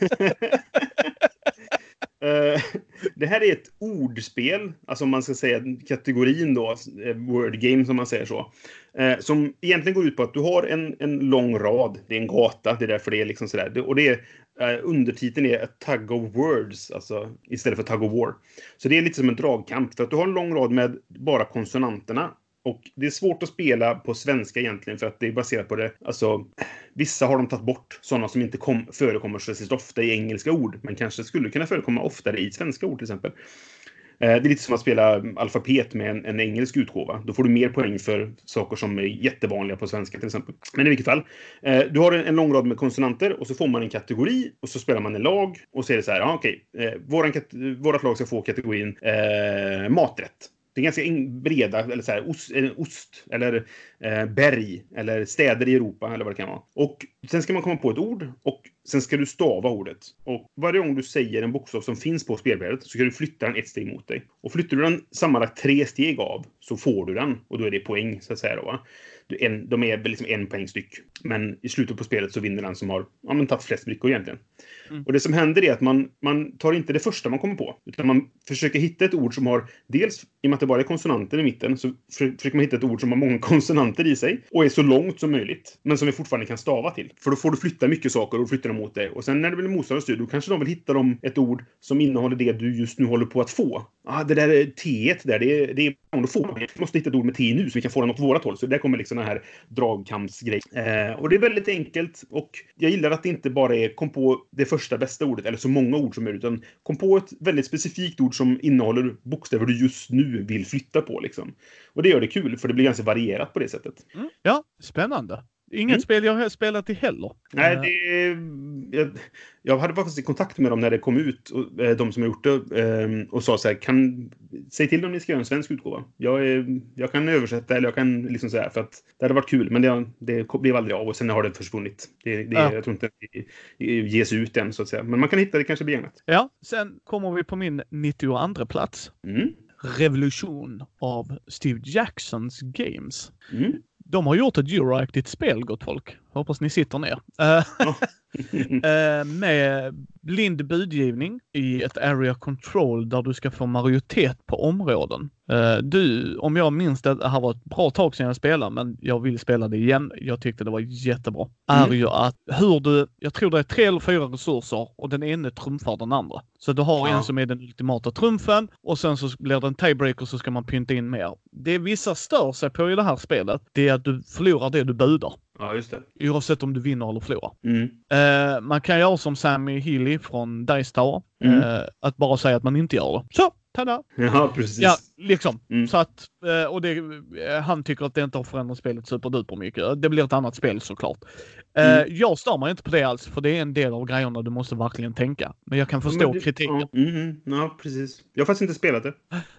Eh, [LAUGHS] det här är ett ordspel, alltså om man ska säga kategorin då, eh, word game som man säger så. Eh, som egentligen går ut på att du har en, en lång rad, det är en gata, det är därför det är liksom sådär. Och det är, undertiteln är a tug of words, alltså istället för tug of war. Så det är lite som en dragkamp, för att du har en lång rad med bara konsonanterna. Och det är svårt att spela på svenska egentligen för att det är baserat på det, alltså Vissa har de tagit bort, sådana som inte kom, förekommer så särskilt ofta i engelska ord, men kanske skulle kunna förekomma oftare i svenska ord till exempel. Eh, det är lite som att spela alfabet med en, en engelsk utgåva. Då får du mer poäng för saker som är jättevanliga på svenska till exempel. Men i vilket fall. eh, Du har en, en lång rad med konsonanter och så får man en kategori och så spelar man en lag och så är det så här, ja okej, eh, våran vårat lag ska få kategorin eh, maträtt. Det är ganska breda, eller så här, ost, eller, ost eller eh, berg, eller städer i Europa, eller vad det kan vara. Och sen ska man komma på ett ord och sen ska du stava ordet. Och varje gång du säger en bokstav som finns på spelbrädet så ska du flytta den ett steg mot dig. Och flyttar du den sammanlagt tre steg av så får du den och då är det poäng, så att säga. Då, va? En, de är liksom en poäng styck. Men i slutet på spelet så vinner den som har ja, men, tagit flest brickor egentligen. Mm. Och det som händer är att man, man tar inte det första man kommer på. Utan man försöker hitta ett ord som har, dels i och med att det bara är konsonanter i mitten, så för- försöker man hitta ett ord som har många [LAUGHS] konsonanter i sig. Och är så långt som möjligt. Men som vi fortfarande kan stava till. För då får du flytta mycket saker och flytta dem mot dig. Och sen när det blir motståndarens tur, då kanske de vill hitta dem ett ord som innehåller det du just nu håller på att få. Ah, det där är T där, det är, det är då får vi. Vi måste hitta ett ord med T nu så vi kan få den åt vårat håll. Så där kommer liksom såna här dragkampsgrejer. Eh, och det är väldigt enkelt och jag gillar att det inte bara är kom på det första bästa ordet eller så många ord som möjligt utan kom på ett väldigt specifikt ord som innehåller bokstäver du just nu vill flytta på liksom. Och det gör det kul för det blir ganska varierat på det sättet. Mm. Ja, spännande. Inget Mm. spel jag har spelat i heller. Nej, det jag, jag hade faktiskt kontakt med dem när det kom ut, och, eh, de som har gjort det, eh, och sa så här, kan, säg till om ni ska göra en svensk utgåva. Jag, är, jag kan översätta eller jag kan liksom säga för att det hade varit kul, men det, det blev aldrig av och sen har det försvunnit. Det, det, ja. Jag tror inte det ges ut än så att säga, men man kan hitta det kanske begagnat. Ja, sen kommer vi på min 92 plats. Mm. Revolution av Steve Jacksons Games. Mm. De har gjort ett Euroactigt spel, gott folk. Hoppas ni sitter ner. [LAUGHS] Eh, med blind budgivning i ett area control där du ska få majoritet på områden. Uh, du, om jag minns det, det här var ett bra tag sedan jag spelade, men jag vill spela det igen. Jag tyckte det var jättebra. Mm. Är ju att hur du, jag tror det är tre eller fyra resurser och den ene trumfar den andra. Så du har ja. en som är den ultimata trumfen och sen så blir det en tiebreaker så ska man pynta in mer. Det vissa stör sig på i det här spelet, det är att du förlorar det du budar. Ja, just det. Oavsett om du vinner eller förlorar. Mm. Uh, man kan göra som Sammy Healy från Dice Tower. Mm. Uh, att bara säga att man inte gör det. Så, tada! Ja, precis. Ja, liksom. Mm. Så att, uh, och det, han tycker att det inte har förändrat spelet superduper mycket. Det blir ett annat spel såklart. Mm. Jag stör mig inte på det alls, för det är en del av grejerna du måste verkligen tänka. Men jag kan förstå det, kritiken. Ja, mm, ja, precis. Jag har faktiskt inte spelat det.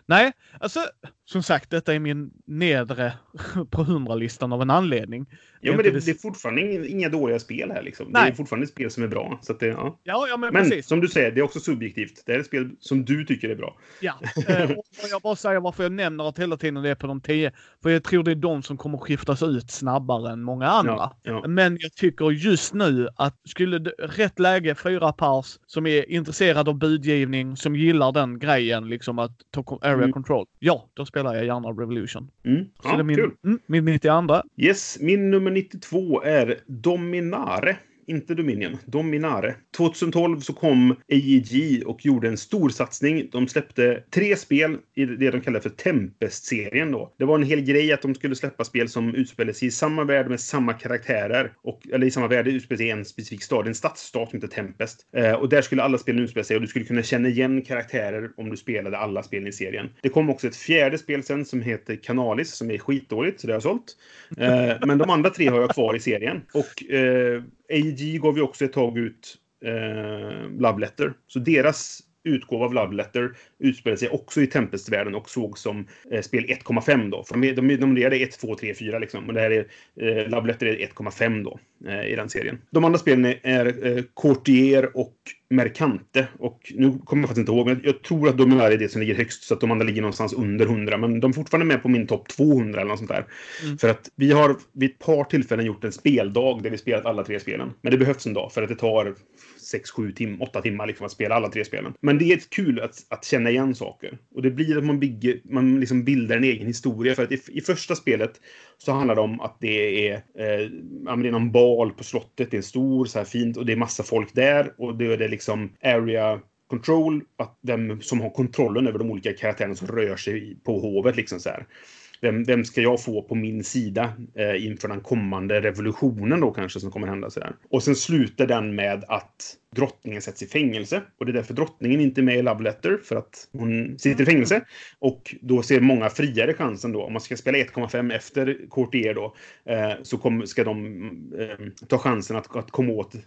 Nej, alltså som sagt, detta är min nedre [LAUGHS] på 100-listan av en anledning. Ja, men det, det, är fortfarande inga dåliga spel här. Liksom. Nej. Det är fortfarande spel som är bra. Så det, ja. Ja, ja, men, men precis. som du säger, det är också subjektivt. Det är ett spel som du tycker är bra. Ja, eh, och [LAUGHS] jag bara säger varför jag nämner att hela tiden det är på de tio. För jag tror det är de som kommer skiftas ut snabbare än många andra. Ja. Men jag tycker just nu att skulle det, rätt läge, fyra pers som är intresserade av budgivning, som gillar den grejen, liksom att ta area mm. control. Ja, då spelar jag gärna Revolution. Mm. Så ja, det är min, mm, min 92. Yes, min nummer 92 är Dominare inte Dominion, Dominare. 2012 så kom AEG och gjorde en stor satsning. De släppte tre spel i det de kallar för Tempest-serien då. Det var en hel grej att de skulle släppa spel som utspelar sig i samma värld med samma karaktärer. Och, eller i samma värld, utspelar sig i en specifik stad. En stadsstat som heter Tempest. Eh, och där skulle alla spel utspela sig och du skulle kunna känna igen karaktärer om du spelade alla spel i serien. Det kom också ett fjärde spel sen som heter Canalis som är skitdåligt, så det har jag sålt. Eh, men de andra tre har jag kvar i serien. Och eh, AEG gav ju också ett tag ut eh, Love Letter. Så deras utgåva av Love Letter utspelade sig också i Tempest-världen och såg som eh, spel 1,5 då. För de, de, de numrerade 1, 2, 3, 4 liksom. Och det här är, eh, Love Letter är 1,5 då eh, i den serien. De andra spelen är, eh, Courtier och Mercante. Och nu kommer jag faktiskt inte ihåg, men jag tror att Dominar är det som ligger högst, så att de andra ligger någonstans under 100. Men de är fortfarande med på min topp 200 eller något sånt där. Mm. För att vi har vid ett par tillfällen gjort en speldag där vi spelat alla tre spelen. Men det behövs en dag, för att det tar 6, 7, tim 8 timmar liksom att spela alla tre spelen. Men det är kul att, att känna igen saker. Och det blir att man, bygger, man liksom bildar en egen historia. För att i, i första spelet så handlar det om att det är, eh, det är någon bal på slottet. Det är en stor, så här fint, och det är massa folk där. Och då är det liksom area control, att vem som har kontrollen över de olika karaktärerna som rör sig på hovet. Liksom så här. Vem, vem ska jag få på min sida eh, inför den kommande revolutionen då kanske som kommer hända sådär. Och sen slutar den med att drottningen sätts i fängelse. Och det är därför drottningen inte är med i Love Letter, för att hon sitter i fängelse. Och då ser många friare chansen då, om man ska spela 1,5 efter Courtier då, eh, så kom, ska de eh, ta chansen att, att komma åt eh,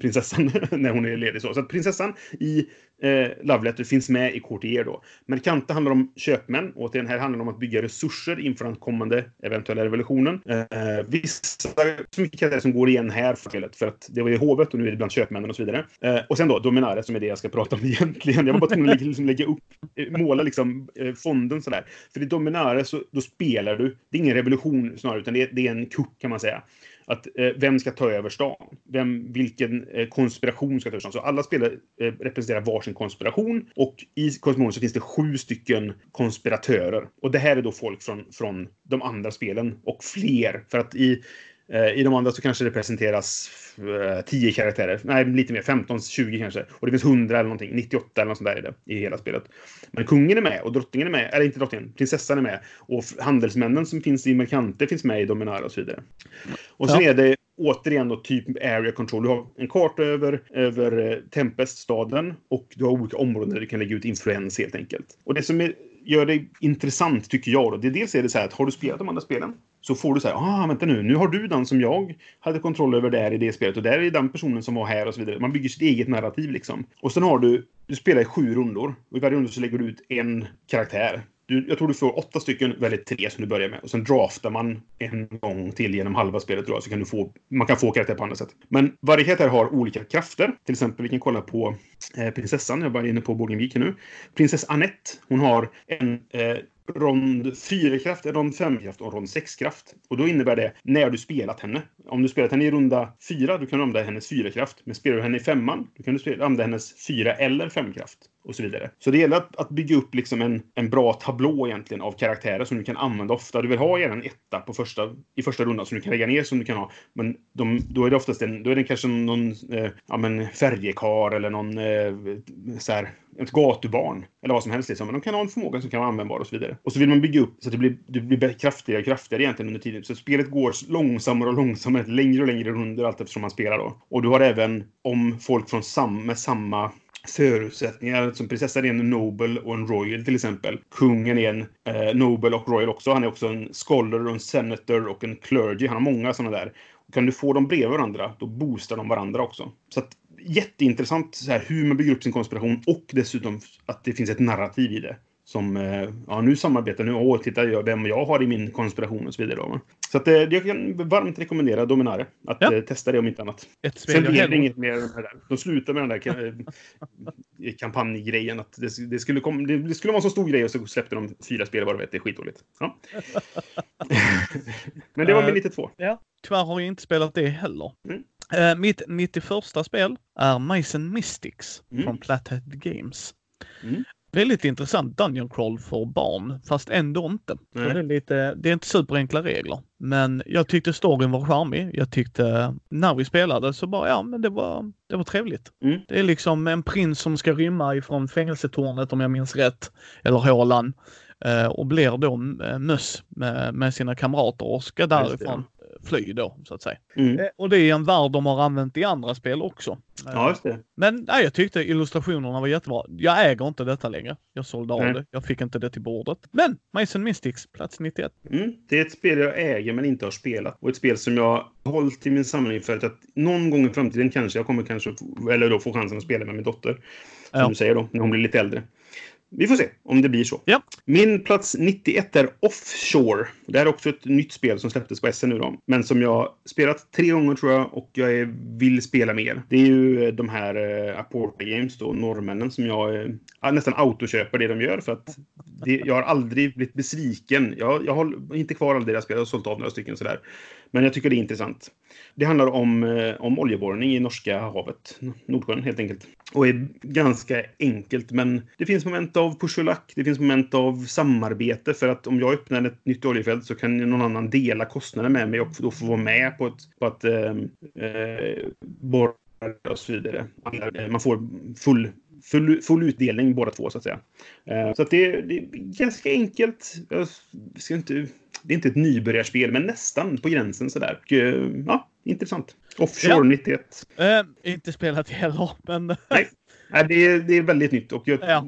prinsessan [LAUGHS] när hon är ledig. Så, så att prinsessan i eh, Love Letter finns med i Courtier då. Mercante handlar om köpmän, och återigen här handlar det om att bygga resurser inför den kommande eventuella revolutionen. Eh, vissa, så mycket som går igen här för, att det var ju hovet och nu är det bland köpmännen och så vidare vidare. Eh, och sen då Dominare som är det jag ska prata om [LAUGHS] egentligen. Jag var bara tvungen att liksom lägga upp, eh, måla liksom eh, fonden sådär. För i Dominare så då spelar du, det är ingen revolution snarare, utan det är, det är en kupp kan man säga att eh, vem ska ta över stan? Vem, vilken eh, konspiration ska ta över stan? Så alla spelare eh, representerar varsin konspiration och i konspirationen så finns det sju stycken konspiratörer. Och det här är då folk från, från de andra spelen och fler. För att i i de andra så kanske det presenteras 10 eh, karaktärer. Nej, lite mer. 15, 20 kanske. Och det finns 100 eller någonting. 98 eller något sånt där i det, i hela spelet. Men kungen är med och drottningen är med. Eller inte drottningen, prinsessan är med. Och handelsmännen som finns i Mercante finns med i Dominara och så vidare. Och sen ja. är det återigen då typ area control. Du har en karta över, över eh, Tempest-staden och du har olika områden där du kan lägga ut influens helt enkelt. Och det som är, gör det intressant tycker jag då, det är dels är det så här att har du spelat de andra spelen så får du säga, ah vänta nu, nu har du den som jag hade kontroll över där i det spelet och där är den personen som var här och så vidare. Man bygger sitt eget narrativ liksom. Och sen har du, du spelar i sju rundor och i varje runda så lägger du ut en karaktär. Du, jag tror du får åtta stycken, väldigt tre som du börjar med. Och sen draftar man en gång till genom halva spelet tror jag, så kan du få, man kan få karaktär på andra sätt. Men varje karaktär har olika krafter. Till exempel, vi kan kolla på eh, prinsessan, jag var inne på Borgenvik nu. Prinsess Annette, hon har en eh, rond 4-kraft, rond 5-kraft och rond 6-kraft. Och då innebär det när du spelat henne. Om du spelat henne i runda 4, då kan du använda hennes 4-kraft. Men spelar du henne i femman, då kan du använda hennes 4 eller 5-kraft. Och så vidare. Så det gäller att, att bygga upp liksom en, en bra tablå egentligen av karaktärer som du kan använda ofta. Du vill ha gärna en etta på första, i första rundan som du kan lägga ner som du kan ha. Men de, då är det oftast en, då är det kanske någon eh, ja, men färjekar eller någon eh, så här, ett gatubarn. Eller vad som helst. Liksom. Men de kan ha en förmåga som kan vara användbar och så vidare. Och så vill man bygga upp så att det blir, det blir kraftigare och kraftigare egentligen under tiden. Så spelet går långsammare och långsammare, längre och längre runder allt eftersom man spelar då. Och du har även om folk från sam, med samma förutsättningar. Som prinsessan är en Nobel och en Royal till exempel. Kungen är en eh, Nobel och Royal också. Han är också en Scholar och en Senator och en Clergy. Han har många sådana där. Och kan du få dem bredvid varandra, då boostar de varandra också. Så att, jätteintressant så här, hur man bygger upp sin konspiration och dessutom att det finns ett narrativ i det som, eh, ja nu samarbetar nu, åh, titta jag, vem jag har i min konspiration och så vidare. Då. Så att, eh, jag kan varmt rekommendera Dominare. Att ja. Eh, testa det om inte annat. Ett spel Sen blir det inget mer med det där. De slutar med den där [LAUGHS] kampanjgrejen. Att det, det, skulle kom, det, skulle vara en så stor grej och så släppte de fyra spel vet. Det är skitdåligt. Ja. [LAUGHS] [LAUGHS] Men det var min 92. Ja. Tyvärr har jag inte spelat det heller. Mm. Mitt 91 spel är and Mystics mm. från Plathead Games. Mm väldigt intressant Dungeon Crawl för barn, fast ändå inte. Det är, lite, det är inte superenkla regler. Men jag tyckte storyn var charmig. Jag tyckte när vi spelade så bara, ja men det var, det var trevligt. Mm. Det är liksom en prins som ska rymma ifrån fängelsetornet om jag minns rätt, eller hålan. Eh, och blir då eh, möss med, med sina kamrater och ska därifrån fly då, så att säga. Mm. Eh, och det är en värld de har använt i andra spel också. Ja, just det. Men nej, jag tyckte illustrationerna var jättebra. Jag äger inte detta längre. Jag sålde av det. Jag fick inte det till bordet. Men Mason Mystics, plats 91. Mm. Det är ett spel jag äger men inte har spelat. Och ett spel som jag hållit i min samling för att någon gång i framtiden kanske jag kommer kanske, eller då få chansen att spela med min dotter. Som ja. du säger då, när hon blir lite äldre. Vi får se om det blir så. Ja. Min plats 91 är Offshore. Det här är också ett nytt spel som släpptes på SN nu då. Men som jag spelat tre gånger tror jag och jag vill spela mer. Det är ju eh, de här uh, Aporta Games då, norrmännen, som jag uh, nästan autoköper det de gör. För att det, jag har aldrig blivit besviken. Jag, jag har inte kvar alla deras spel, jag har sålt av några stycken sådär. Men jag tycker det är intressant. Det handlar om, eh, om oljeborrning i Norska havet, Nordsjön helt enkelt. Och är ganska enkelt, men det finns moment av push och lack. Det finns moment av samarbete för att om jag öppnar ett nytt oljefält så kan någon annan dela kostnaden med mig och då få vara med på, ett, på att eh, eh, borra och så vidare. Man får full full, full utdelning båda två så att säga. Eh, så att det, det, är ganska enkelt. Jag ska inte det är inte ett nybörjarspel, men nästan på gränsen sådär. Och, eh, ja, intressant. Offshore ja. 91. Äh, inte spelat heller, men... Nej. Nej, det, är, det är väldigt nytt. Och jag, ja.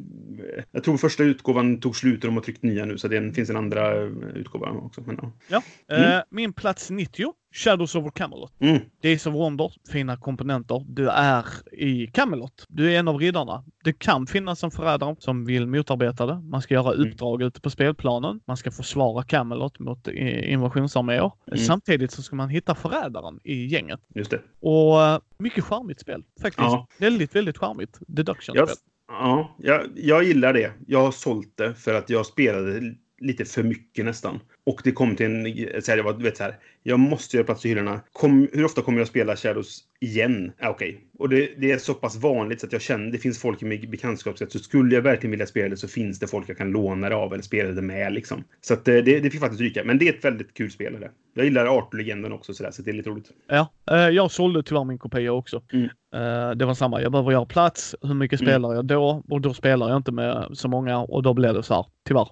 Jag tror första utgåvan tog slut och de har tryckt nya nu, så det finns en andra utgåva också. Men, ja. ja. Mm. Uh, min plats 90 Shadows over Camelot. Mm. Days of Wonder, fina komponenter. Du är i Camelot. Du är en av riddarna. Det kan finnas en förrädare som vill motarbeta det. Man ska göra mm. uppdrag mm. ute på spelplanen. Man ska försvara Camelot mot invasionsarméer. Mm. Samtidigt så ska man hitta förrädaren i gänget. Just det. Och uh, mycket charmigt spel. Faktiskt. Ja. Väldigt, väldigt charmigt. Deduction-spel. Yes. Ja, jag, jag gillar det. Jag har sålt det för att jag spelade lite för mycket nästan. Och det kom till en... Så här, jag, var, vet, så här, jag måste göra plats i hyllorna. Kom, hur ofta kommer jag spela Shadows igen? Ah, Okej. Okay. Och det, det, är så pass vanligt så att jag känner det finns folk i min bekantskapskrets. Så skulle jag verkligen vilja spela det så finns det folk jag kan låna det av eller spela det med. Liksom. Så att, eh, det, det fick faktiskt ryka. Men det är ett väldigt kul spel. Det. Jag gillar Arthur-legenden också så, där, så det är lite roligt. Ja, eh, jag sålde tyvärr min kopia också. Mm. Eh, det var samma. Jag behöver göra plats. Hur mycket mm. spelar mm. jag då? Och då spelar jag inte med så många och då blir det så här, tyvärr.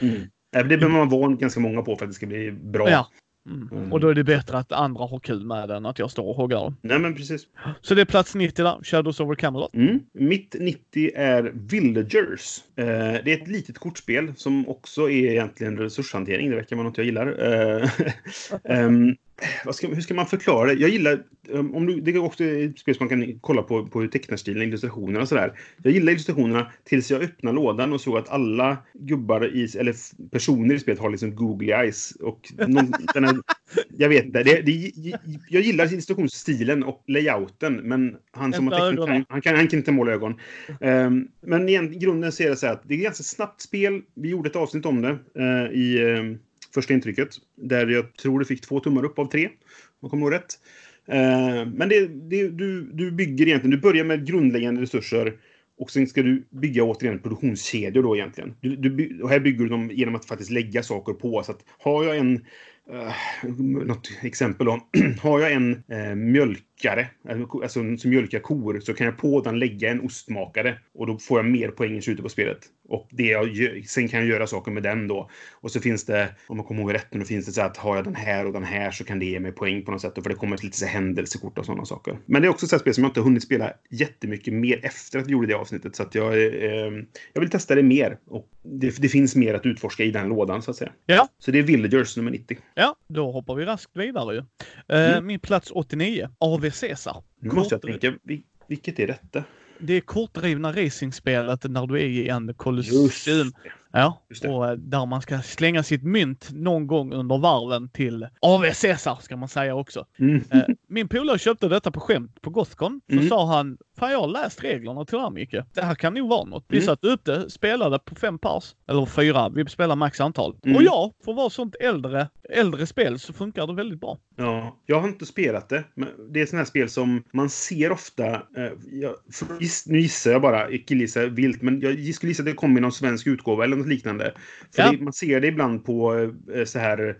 Mm. Det behöver man vara ganska många på för att det ska bli bra. Ja. Mm. Mm. Och då är det bättre att andra har kul med den än att jag står och hoggar dem. Nej, men precis. Så det är plats 90 där, Shadows over Camelot. Mm. Mitt 90 är Villagers. Eh, det är ett litet kortspel som också är egentligen resurshantering. Det verkar vara något jag gillar. Eh, [LAUGHS] ehm, ska, hur ska man förklara det? Jag gillar, um, om du, det är också ett spel som man kan kolla på, på tecknarstilen, illustrationerna och sådär. Jag gillar illustrationerna tills jag öppnar lådan och såg att alla gubbar i, eller personer i spelet har liksom googly eyes. Och någon, [LAUGHS] här, jag vet inte. Det, det, jag gillar illustrationsstilen och layouten, men han som har tecknat ögonen. han kan, han kan inte måla ögon. Um, men igen, i grunden ser det så här att det är ett ganska snabbt spel. Vi gjorde ett avsnitt om det eh, i eh, första intrycket. Där jag tror det fick två tummar upp av tre. Om jag kommer ihåg rätt. Eh, men det, det, du, du bygger egentligen, du börjar med grundläggande resurser och sen ska du bygga återigen produktionskedjor då egentligen. Du, du, och här bygger du dem genom att faktiskt lägga saker på. Så att har jag en Uh, något exempel då. [CLEARS THROAT] Har jag en eh, mjölkare, alltså en som mjölkar kor, så kan jag på den lägga en ostmakare. Och då får jag mer poäng i slutet på spelet. Och det jag gör, sen kan jag göra saker med den då. Och så finns det, om jag kommer ihåg rätt nu, då finns det så att har jag den här och den här så kan det ge mig poäng på något sätt. För det kommer lite så händelsekort och sådana saker. Men det är också så här spel som jag inte hunnit spela jättemycket mer efter att vi gjorde det avsnittet. Så att jag, eh, jag vill testa det mer. Och det, det finns mer att utforska i den lådan så att säga. Ja. Så det är Villagers nummer 90. Ja, då hoppar vi raskt vidare ju. Eh, Mm. Min plats 89, AV Caesar. Nu måste jag tänka, vil- vilket är detta? Det är kortdrivna racingspelet när du är i en kolosseum. Ja, och eh, där man ska slänga sitt mynt någon gång under varven till AV Caesar ska man säga också. Mm. Eh, Min polare köpte detta på skämt på Gothcon. Så Mm. sa han, fan jag har läst reglerna till det här Micke. Det här kan nog vara något. Vi Mm. satt upp det, spelade på fem pers. Eller fyra, vi spelar max antal. Mm. Och ja, för att vara sånt äldre, äldre spel så funkar det väldigt bra. Ja, jag har inte spelat det. Men det är sådana här spel som man ser ofta. Eh, jag, nu gissar jag bara, killgissar vilt, men jag skulle gissa att det kommer i någon svensk utgåva eller något liknande. För Ja. det, man ser det ibland på eh, så här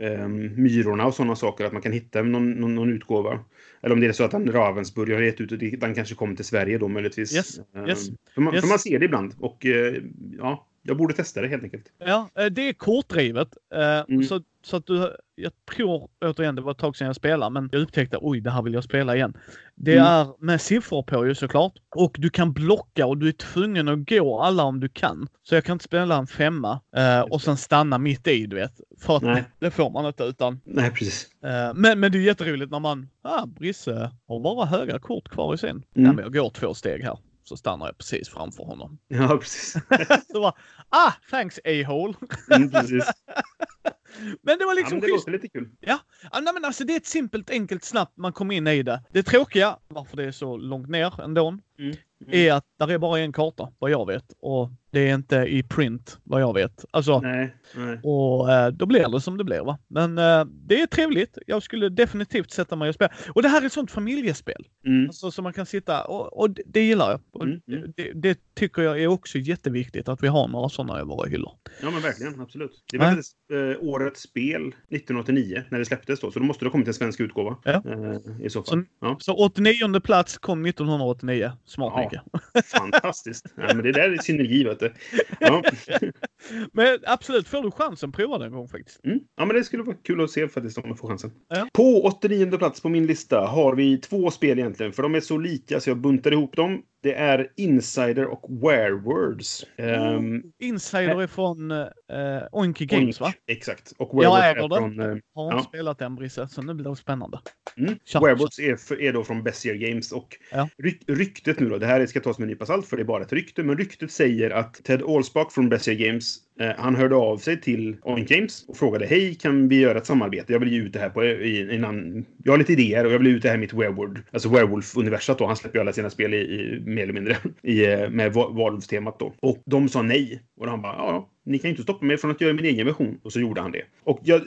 eh, Myrorna och sådana saker, att man kan hitta någon, någon, någon utgåva. Eller om det är så att den Ravensburg har gett ut och den kanske kommer till Sverige då möjligtvis. Yes, yes, För, man, yes. för man ser det ibland och eh, ja, jag borde testa det helt enkelt. Ja, eh, det är kortdrivet. eh, Mm. Så, så att du, jag tror, återigen, det var ett tag sedan jag spelade, men jag upptäckte, oj, det här vill jag spela igen. Det Mm. är med siffror på ju såklart. Och du kan blocka och du är tvungen att gå alla om du kan. Så jag kan inte spela en femma eh, och sen stanna mitt i, du vet. För att Nej. det får man inte utan. Nej, precis. Men, men det är jätteroligt när man, ah, Brisse har bara höga kort kvar i sin. Mm. Ja, men jag går två steg här. Så stannar jag precis framför honom. [LAUGHS] [LAUGHS] Ja, precis. så bara, ah, thanks a-hole. Mm, precis. [LAUGHS] Men det var Ja, liksom men det schysst. låter lite kul. Ja, nej, men alltså det är ett simpelt, enkelt, snabbt man kommer in i det. Det tråkiga, varför det är så långt ner ändå, Mm. är att där är bara en karta, vad jag vet. Och det är inte i print, vad jag vet. Alltså, Nej, nej. och eh, då blir det som det blir va. Men eh, det är trevligt. Jag skulle definitivt sätta mig och spela. Och det här är ett sånt familjespel. Mm. Alltså som man kan sitta och, och det, det gillar jag. Mm, mm. Det, det tycker jag är också jätteviktigt att vi har några sådana i våra hyllor. Ja, men verkligen. Absolut. Det var faktiskt eh, årets spel 1989 när det släpptes då, så då måste det ha kommit en svensk utgåva. Ja. Eh, I så fall. Så- Ja. Så 89 plats kom 1989. Smart Ja. [LAUGHS] Fantastiskt. Ja, men det där är synergi, vet du. Ja. [LAUGHS] Men absolut, får du chansen, prova det en gång faktiskt. Mm. ja, men det skulle vara kul att se faktiskt om jag får chansen. Ja. På 89 plats på min lista har vi två spel egentligen, för de är så lika så jag buntar ihop dem. Det är Insider och Werewords. Um, Insider är från uh, Oinky Games va? Exakt. Och Jag Werewords äger är det. från... eh, Har Ja. spelat den Brisse, så nu blir det spännande. Mm. Kör, Werewords är, för, är då från Bessier Games och Ja. ryk, ryktet nu då, det här ska tas med en nypa salt för det är bara ett rykte, men ryktet säger att Ted Allspark från Bessier Games, eh, Eh, han hörde av sig till Oink Games och frågade hej, kan vi göra ett samarbete? Jag vill ge ut det här på innan, jag har lite idéer och jag vill ge ut det här i mitt Werewolf, alltså Werewolf-universat då. Han släpper ju alla sina spel i, i mer eller mindre [LAUGHS] i, eh, med va- Valve-temat då. Och de sa nej. Och han bara, ja, ja, ni kan ju inte stoppa mig från att göra min egen version. Och så gjorde han det. Och jag,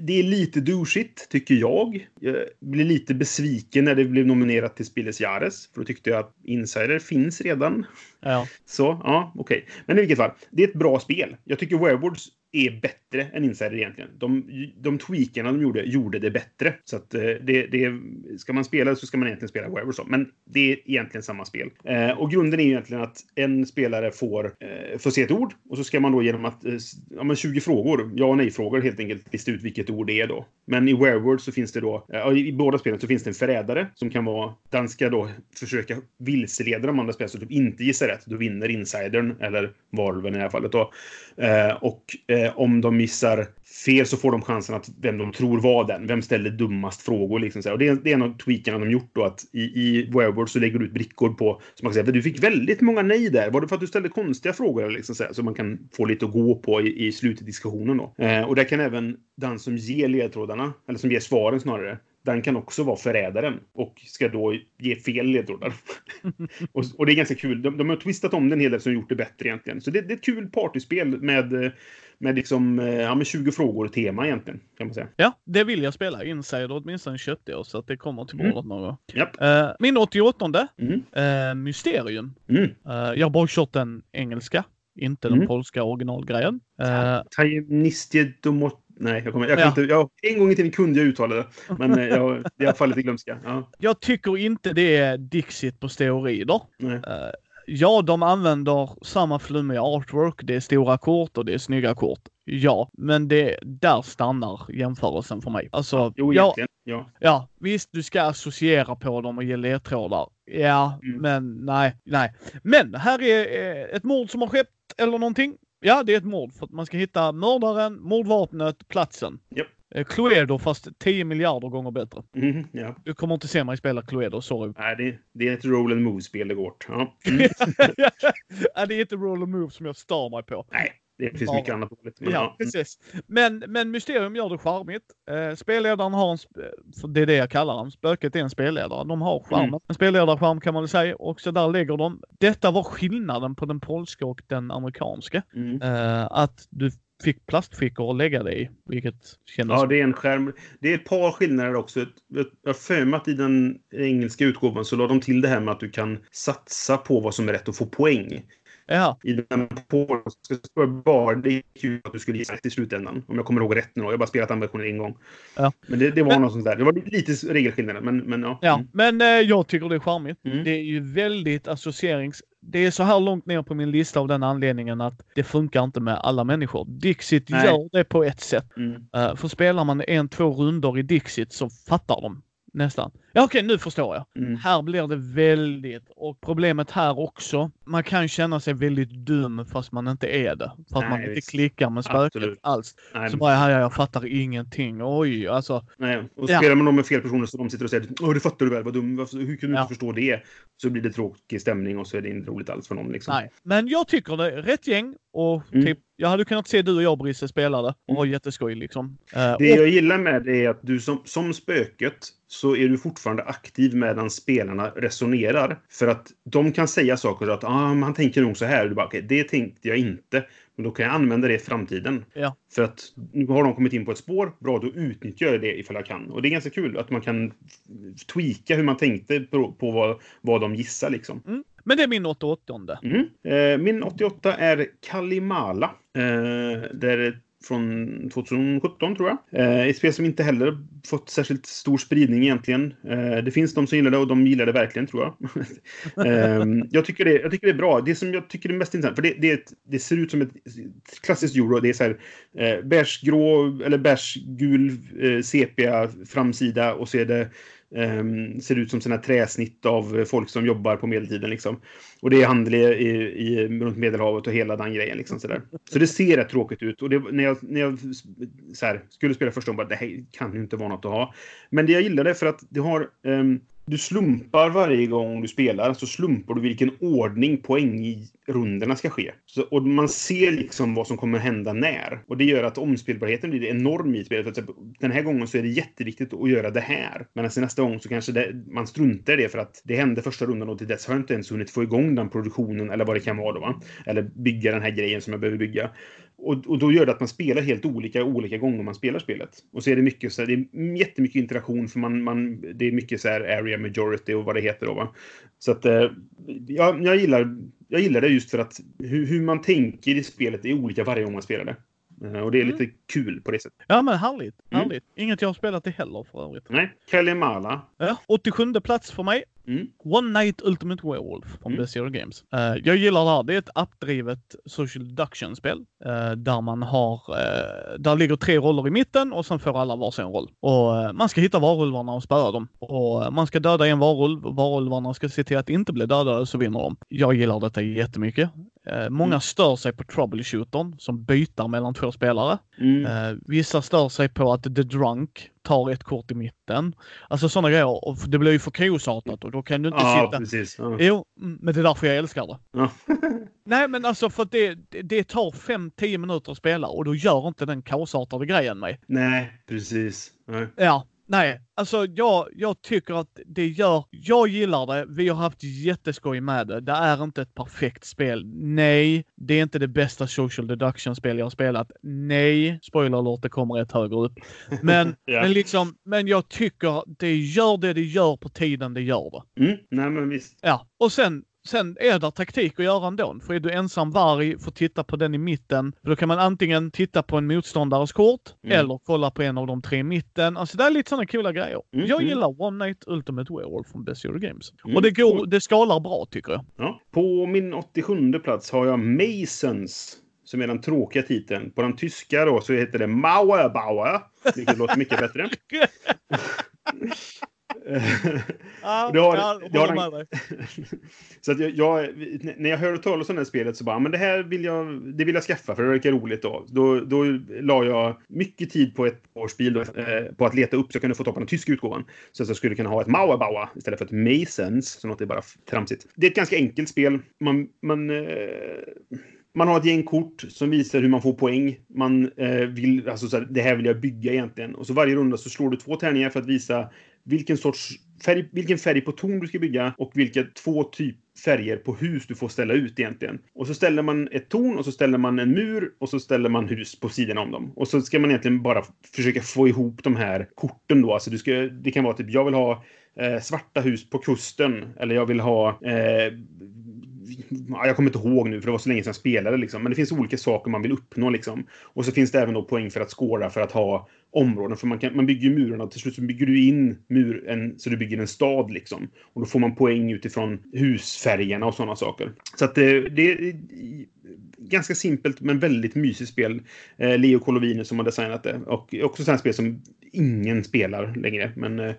det är lite douchigt, tycker jag. Jag blir lite besviken när det blev nominerat till Spilles Jares. För då tyckte jag att Insider finns redan. Ja. Så, ja, okej. Men i vilket fall, det är ett bra spel. Jag tycker Werewords är bättre än Insider egentligen. De, de tweakarna de gjorde, gjorde det bättre. Så att eh, det, det, ska man spela så ska man egentligen spela Werewolf. Men det är egentligen samma spel. Eh, och grunden är egentligen att en spelare får, eh, får se ett ord och så ska man då genom att, eh, ja men 20 frågor, ja och nej-frågor helt enkelt, lista ut vilket ord det är då. Men i Werewolf så finns det då, eh, i båda spelen så finns det en förrädare som kan vara, den ska då försöka vilseleda de andra spelarna så typ inte gissar rätt. Då vinner insidern, eller varulven i det här fallet då. Eh, och eh, eh, om de missar fel så får de chansen att vem de tror var den. Vem ställde dummast frågor? Liksom så Och det, är, det är en av tweakarna de gjort då. Att i, i Werewolf så lägger du ut brickor på... som man kan säga du fick väldigt många nej där. Var det för att du ställde konstiga frågor? Liksom så, så man kan få lite att gå på i, i slutdiskussionen då. Eh, och där kan även den som ger ledtrådarna, eller som ger svaren snarare, den kan också vara förrädaren och ska då ge fel ledtrådar. [LAUGHS] och, och, det är ganska kul. De, de har twistat om den en hel del som gjort det bättre egentligen. Så det, det är ett kul partyspel med, med liksom, ja, med 20 frågor tema egentligen, kan man säga. Ja, det vill jag spela. Insider åtminstone köpte jag så att det kommer till bordet mm. någon gång. Yep. Uh, min 88 mm. uh, Mysterium. Mm. Uh, jag har bara kört den engelska, inte den mm. polska originalgrejen. Uh, Tajemnistie domot Nej, jag kommer jag kan ja. inte. Jag, en gång i tiden kunde jag uttala det, men eh, jag, det har fallit i glömska. Ja. Jag tycker inte det är Dixit på steroider. Nej. Uh, ja, de använder samma flummiga artwork. Det är stora kort och det är snygga kort. Ja, men det, där stannar jämförelsen för mig. Alltså, jo, egentligen. Ja. ja, visst, du ska associera på dem och ge ledtrådar. Ja, mm. men nej, nej. Men här är ett mord som har skett eller någonting. Ja, det är ett mord för att man ska hitta mördaren, mordvapnet, platsen. Yep. Eh, Cluedo fast 10 miljarder gånger bättre. Mm, ja. Du kommer inte se mig spela Cluedo, sorry. Nej, det, det är ett roll and move-spel det går. Ja. [LAUGHS] Mm. ja, det är inte roll and move som jag stör mig på. Nej, det finns mycket annat roligt. Men, ja, ja, precis. Men, men Mysterium gör det charmigt. Eh, spelledaren har en, för det är det jag kallar honom, spöket är en spelledare. De har charmen. Mm. En spelledarskärm kan man väl säga. Och så där lägger de. Detta var skillnaden på den polska och den amerikanska. Mm. Eh, att du fick plastfickor att lägga det i, vilket kändes... Ja, det är en skärm. Det är ett par skillnader också. Jag har för mig att i den engelska utgåvan så la de till det här med att du kan satsa på vad som är rätt och få poäng. Ja. I den polska bar, det gick ju att du skulle gissa rätt i slutändan. Om jag kommer ihåg rätt nu. Jag har bara spelat den versionen en gång. Ja. Men det, det var men, något sånt där. Det var lite regelskillnader, men, men ja. Ja, mm. men eh, jag tycker det är charmigt. Mm. Det är ju väldigt associerings det är så här långt ner på min lista av den anledningen att det funkar inte med alla människor. Dixit Nej. gör det på ett sätt. Mm. Uh, för spelar man en, två runder i Dixit så fattar de nästan. Ja, okej, nu förstår jag. Mm. Här blir det väldigt, och problemet här också, man kan känna sig väldigt dum fast man inte är det. För att Nej, man inte visst. klickar med spöket Absolut. alls. Nej. Så bara, här, jag fattar ingenting. Oj, alltså. Nej, och ja. spelar man då med fel personer så de sitter och säger Åh, det fattar du väl, vad dum, hur kunde du ja. inte förstå det? Så blir det tråkig stämning och så är det inte roligt alls för någon liksom. Nej, men jag tycker det rätt gäng och mm. typ jag hade kunnat se du och jag Brisse spela det och ha mm. jätteskoj liksom. Uh, det och... jag gillar med det är att du som, som spöket så är du fortfarande aktiv medan spelarna resonerar. För att de kan säga saker att ah, man tänker nog så här. Och du bara, okay, det tänkte jag inte. Men då kan jag använda det i framtiden. Ja. För att nu har de kommit in på ett spår. Bra, då utnyttjar jag det ifall jag kan. Och det är ganska kul att man kan tweaka hur man tänkte på, på vad, vad de gissar liksom. Mm. Men det är min 88. Mm. Eh, min 88 är Kalimala. Eh, det är från 2017 tror jag. Eh, ett spel som inte heller fått särskilt stor spridning egentligen. Eh, det finns de som gillar det och de gillar det verkligen tror jag. [LAUGHS] eh, jag, tycker det, jag tycker det är bra. Det som jag tycker är mest intressant, för det, det, det ser ut som ett klassiskt euro. Det är så här eh, bärsgrå eller bärsgul eh, sepia framsida och så är det Um, ser ut som såna träsnitt av eh, folk som jobbar på medeltiden. Liksom. Och det är handel i, i, runt Medelhavet och hela den grejen. Liksom, så, där. så det ser rätt tråkigt ut. Och det, när jag, när jag så här, skulle spela första gången, det här kan ju inte vara något att ha. Men det jag gillade, för att det har um, du slumpar varje gång du spelar, så slumpar du vilken ordning poängrundorna ska ske. Så, och man ser liksom vad som kommer hända när. Och det gör att omspelbarheten blir enorm i spelet. För typ, den här gången så är det jätteviktigt att göra det här. Men alltså nästa gång så kanske det, man struntar i det för att det hände första rundan och till dess har jag inte ens hunnit få igång den produktionen eller vad det kan vara då. Va? Eller bygga den här grejen som jag behöver bygga. Och, och då gör det att man spelar helt olika olika gånger man spelar spelet. Och så är det mycket så här, det är jättemycket interaktion för man, man det är mycket så här area majority och vad det heter då va. Så att eh, jag, jag gillar jag gillar det just för att hur, hur man tänker i spelet är olika varje gång man spelar det. Eh, och det är Mm. lite kul på det sättet. Ja, men härligt. Mm. härligt. Inget jag har spelat det heller för övrigt. Nej, Kalimala. Ja, 87 plats för mig. Mm. One Night Ultimate Werewolf från Mm. Zero Games. Eh, jag gillar det här. Det är ett appdrivet social deduction-spel eh, där man har, uh, där ligger tre roller i mitten och sen får alla varsin roll. Och man ska hitta varulvarna och spöa dem. Och man ska döda en varulv. Varulvarna ska se till att inte bli dödade så vinner de. Jag gillar detta jättemycket. Eh, många Mm. stör sig på troubleshootern som byter mellan två spelare. Mm. Vissa stör sig på att The Drunk tar ett kort i mitten. Alltså sådana grejer. Och det blir ju för kaosartat och då kan du inte Ja, sitta... precis. Ja. Jo, mm, men det är därför jag älskar det. Ja. [LAUGHS] Nej, men alltså för det, det tar 5-10 minuter att spela och då gör inte den kaosartade grejen mig. Nej, precis. Nej. Ja, nej, alltså jag, jag tycker att det gör, jag gillar det. Vi har haft jätteskoj med det. Det är inte ett perfekt spel. Nej, det är inte det bästa social deduction-spel jag har spelat. Nej, spoiler alert, det kommer ett högre upp. Men, [LAUGHS] Ja. men liksom, men jag tycker det gör det det gör på tiden det gör det. Mm. Nej, men visst. Ja, och sen Sen är det taktik att göra ändå. För är du ensam varg, får titta på den i mitten. För då kan man antingen titta på en motståndares kort Mm. eller kolla på en av de tre i mitten. Alltså det är lite sådana coola grejer. Mm, Jag mm. gillar One Night Ultimate Werewolf från Best Euro Games. Mm, Och det går, det skalar bra tycker jag. Ja. På min 87 plats har jag Masons. Som är den tråkiga titeln. På den tyska då så heter det Mauerbauer. Vilket låter mycket bättre. [LAUGHS] [LAUGHS] Ja, Det har- det har den- [LAUGHS] så att jag, jag, när jag hörde talas om det här spelet så bara, men det här vill jag, det vill jag skaffa för det verkar roligt då. Då, då la jag mycket tid på ett årsbil då, eh, på att leta upp så jag kunde få tag på den tyska utgåvan. Så att jag skulle kunna ha ett Mauerbauer istället för ett Masons, som låter bara tramsigt. Det är ett ganska enkelt spel. Man, man, eh, man har ett gäng kort som visar hur man får poäng. Man eh, vill, alltså så här, det här vill jag bygga egentligen. Och så varje runda så slår du två tärningar för att visa vilken sorts färg, vilken färg på torn du ska bygga och vilka två typ färger på hus du får ställa ut egentligen. Och så ställer man ett torn och så ställer man en mur och så ställer man hus på sidorna om dem. Och så ska man egentligen bara försöka få ihop de här korten då. Alltså du ska, det kan vara typ, jag vill ha eh, svarta hus på kusten. Eller jag vill ha eh, jag kommer inte ihåg nu för det var så länge sedan jag spelade liksom. Men det finns olika saker man vill uppnå liksom. Och så finns det även då poäng för att skåra för att ha områden. För man, kan, man bygger ju murarna och till slut så bygger du in mur, en, så du bygger en stad liksom. Och då får man poäng utifrån husfärgerna och sådana saker. Så att det, det är eh, ganska simpelt men väldigt mysigt spel. Eh, Leo Colovini som har designat det. Och också ett spel som ingen spelar längre. Men Eh,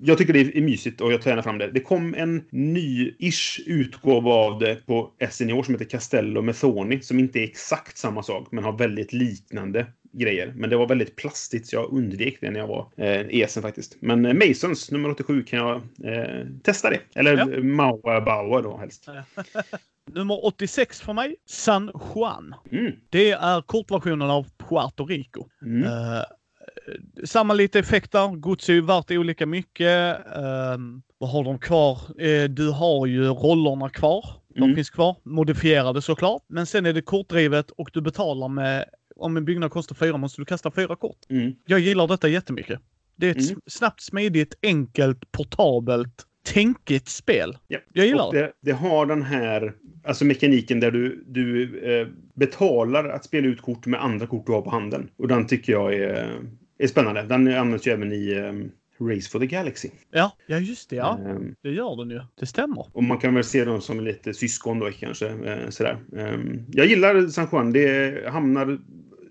jag tycker det är mysigt och jag tar gärna fram det. Det kom en ny-ish utgåva av det på SN i år som heter Castello Methoni som inte är exakt samma sak men har väldigt liknande grejer. Men det var väldigt plastigt så jag undvek det när jag var eh, i Essen faktiskt. Men eh, Masons nummer 87 kan jag eh, testa det. Eller Ja. Maua Bauer då helst. [LAUGHS] Nummer 86 för mig, San Juan. Mm. Det är kortversionen av Puerto Rico. Mm. Eh, samma lite effekter. Gods är ju värt olika mycket. Um, vad har de kvar? Eh, du har ju rollerna kvar. De Mm. finns kvar. Modifierade såklart. Men sen är det kortdrivet och du betalar med... Om en byggnad kostar fyra måste du kasta fyra kort. Mm. Jag gillar detta jättemycket. Det är ett Mm. snabbt, smidigt, enkelt, portabelt, tänkigt spel. Ja. Jag gillar det. det, det har den här alltså mekaniken där du, du eh, betalar att spela ut kort med andra kort du har på handen. Och den tycker jag är, är spännande. Den används ju även i eh, Race for the Galaxy. Ja, ja just det. Ja, Eh, det gör den ju. Det stämmer. och man kan väl se dem som lite syskon då kanske. Eh, sådär. Eh, jag gillar San Juan. Det hamnar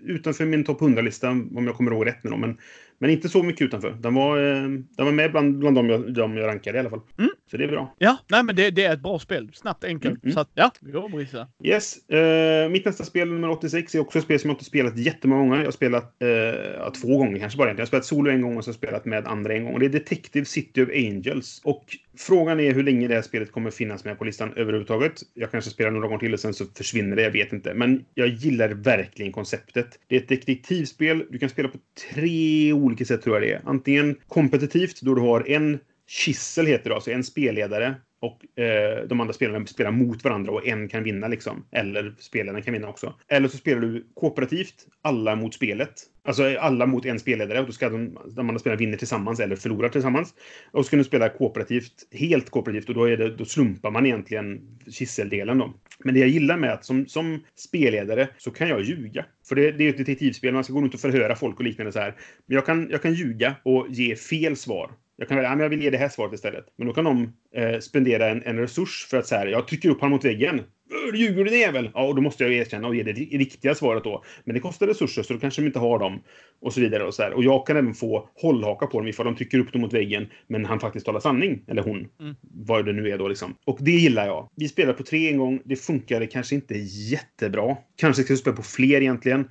utanför min topp 100-lista om jag kommer ihåg rätt nu. Men, men inte så mycket utanför. Den var, eh, den var med bland, bland de, jag, de jag rankade i alla fall. Mm. Så det är bra. Ja, nej men det, det är ett bra spel. Snabbt, enkelt. Mm, mm. Så att, ja, vi går och brisa. Yes. Eh, mitt nästa spel, nummer 86, är också ett spel som jag inte spelat jättemånga gånger. Jag har spelat ja, två gånger kanske bara egentligen. Jag har spelat solo en gång och så har jag spelat med andra en gång. Och det är Detective City of Angels. Och frågan är hur länge det här spelet kommer finnas med på listan överhuvudtaget. Jag kanske spelar några gånger till och sen så försvinner det, jag vet inte. Men jag gillar verkligen konceptet. Det är ett detektivspel. Du kan spela på tre olika sätt tror jag det är. Antingen kompetitivt, då du har en Kissel heter det, alltså en spelledare och eh, de andra spelarna spelar mot varandra och en kan vinna liksom. Eller spelaren kan vinna också. Eller så spelar du kooperativt, alla mot spelet. Alltså eh, alla mot en spelledare och då ska de, de andra spelarna vinna tillsammans eller förlora tillsammans. Och så kan du spela kooperativt, helt kooperativt och då, är det, då slumpar man egentligen kisseldelen då. Men det jag gillar med att som, som spelledare så kan jag ljuga. För det, det är ett detektivspel, man ska gå runt och förhöra folk och liknande så här. Men jag kan, jag kan ljuga och ge fel svar. Jag kan välja, ja, jag vill ge det här svaret istället. Men då kan de eh, spendera en, en resurs för att säga, jag trycker upp honom mot väggen. Ljuger du jävel? Ja, och då måste jag erkänna och ge det riktiga svaret då. Men det kostar resurser så då kanske de inte har dem. Och så vidare och så här. Och jag kan även få hållhaka på dem ifall de trycker upp dem mot väggen men han faktiskt talar sanning. Eller hon. Mm. Vad det nu är då liksom. Och det gillar jag. Vi spelade på tre en gång. Det funkade kanske inte jättebra. Kanske ska vi spela på fler egentligen.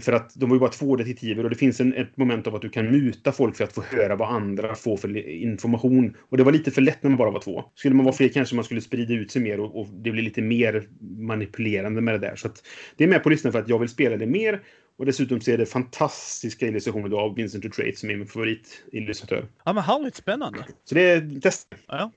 För att de var ju bara två detektiver och det finns en, ett moment av att du kan muta folk för att få höra vad andra får för information. Och det var lite för lätt när man bara var två. Skulle man vara fler kanske man skulle sprida ut sig mer och, och det blir lite mer manipulerande med det där. Så att det är med på listan för att jag vill spela det mer. Och dessutom så är det fantastiska illustrationer av Vincent Trade som är min favoritillustratör. Ja men härligt spännande. Så det är test. Ja.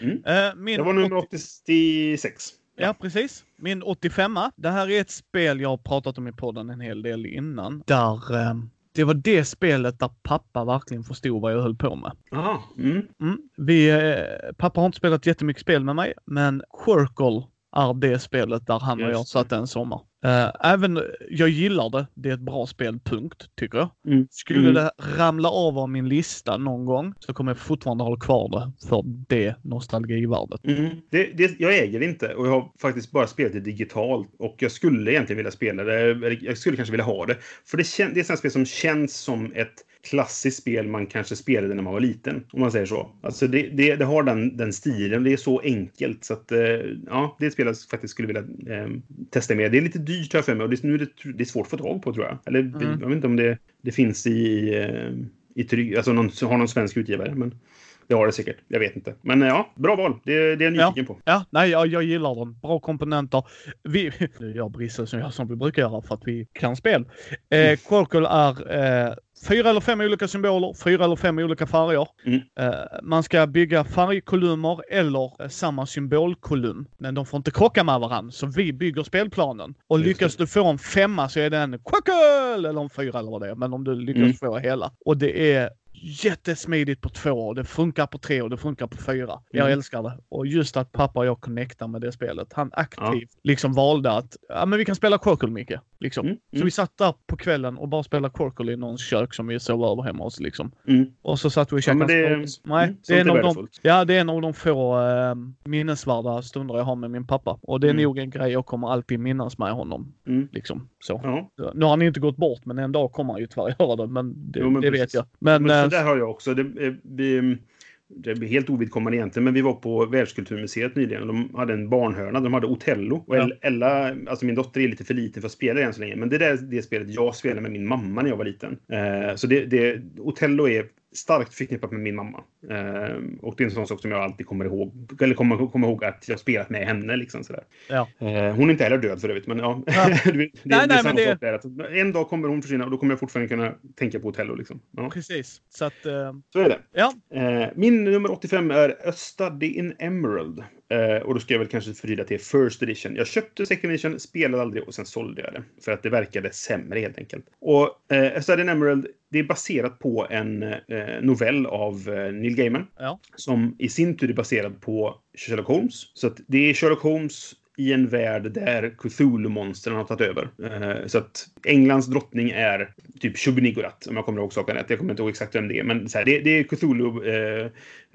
Mm. Uh, det var nummer 86. Ja, precis. Min 85 Det här är ett spel jag har pratat om i podden en hel del innan. Där eh, det var det spelet där pappa verkligen förstod vad jag höll på med. Aha. Mm. Mm. Vi, eh, pappa har inte spelat jättemycket spel med mig, men Quirkle är det spelet där han och jag satt en sommar. Uh, även, jag gillar det. Det är ett bra spel, punkt, tycker jag. Mm. Skulle mm. det ramla av av min lista någon gång så kommer jag fortfarande hålla kvar det för det nostalgivärdet. Mm. Det, det, jag äger det inte och jag har faktiskt bara spelat det digitalt och jag skulle egentligen vilja spela det. Jag skulle kanske vilja ha det. För det, det är ett spel som känns som ett klassiskt spel man kanske spelade när man var liten. Om man säger så. Alltså det, det, det har den, den stilen. Det är så enkelt. Så att, eh, ja, det är ett spel jag faktiskt skulle vilja eh, testa mer. Det är lite dyrt här för mig och det, nu är det, det är svårt att få tag på tror jag. Eller mm. jag vet inte om det, det finns i, eh, i tryck, alltså någon, har någon svensk utgivare. Men det har det säkert. Jag vet inte. Men ja, bra val. Det, det är jag nyfiken ja. på. Ja, nej, jag, jag gillar dem. Bra komponenter. Vi, [LAUGHS] nu gör Brisse som, som vi brukar göra för att vi kan spel. Eh, mm. Quirkle är eh, fyra eller fem olika symboler, fyra eller fem olika färger. Mm. Uh, man ska bygga färgkolumner eller uh, samma symbolkolumn. Men de får inte krocka med varandra, så vi bygger spelplanen. Och lyckas du få en femma så är det en quackle eller en fyra eller vad det är. Men om du lyckas mm. få hela. Och det är jättesmidigt på två och det funkar på tre och det funkar på fyra. Mm. Jag älskar det. Och just att pappa och jag connectar med det spelet. Han aktivt ja. liksom valde att, ja men vi kan spela Quirkle Micke. Liksom. Mm. Så mm. vi satt där på kvällen och bara spelade Quirkle i någons kök som vi sov över hemma hos liksom. Mm. Och så satt vi och käkade ja, det, Nej, mm, det är, av de, ja, det är en av de få äh, minnesvärda stunder jag har med min pappa. Och det är mm. nog en grej jag kommer alltid minnas med honom. Liksom. Så. Ja. Nu har han inte gått bort, men en dag kommer han ju tyvärr göra det. Men det, jo, men det vet jag. Men, men där har jag också. Det, vi, det blir helt ovidkommande egentligen, men vi var på Världskulturmuseet nyligen och de hade en barnhörna. De hade Otello. Och ja. Ella, alltså min dotter är lite för liten för att spela det än så länge, men det är det spelet jag spelade med min mamma när jag var liten. Eh, så det, det, Otello är starkt förknippat med min mamma. Eh, och det är en sån sak som jag alltid kommer ihåg. Eller kommer, kommer ihåg att jag spelat med henne. Liksom, sådär. Ja. Eh, hon är inte heller död för övrigt. Men ja. ja. det, det, nej, det är samma sak där. Att en dag kommer hon försvinna och då kommer jag fortfarande kunna tänka på Otello. Liksom. Ja. Precis. Så, att, uh... så är det. Ja. Eh, min nummer 85 är A Study in Emerald. Uh, och då ska jag väl kanske förtydliga till First Edition. Jag köpte Second Edition, spelade aldrig och sen sålde jag det. För att det verkade sämre helt enkelt. Och uh, A Study in Emerald, det är baserat på en uh, novell av uh, Neil Gaiman. Ja. Som i sin tur är baserad på Sherlock Holmes. Så att det är Sherlock Holmes i en värld där Cthulhu-monstren har tagit över. Eh, så att Englands drottning är typ Shub-Niggurath, om jag kommer ihåg saken rätt. Jag kommer inte ihåg exakt vem det är, men så här, det, det, är Cthulhu eh,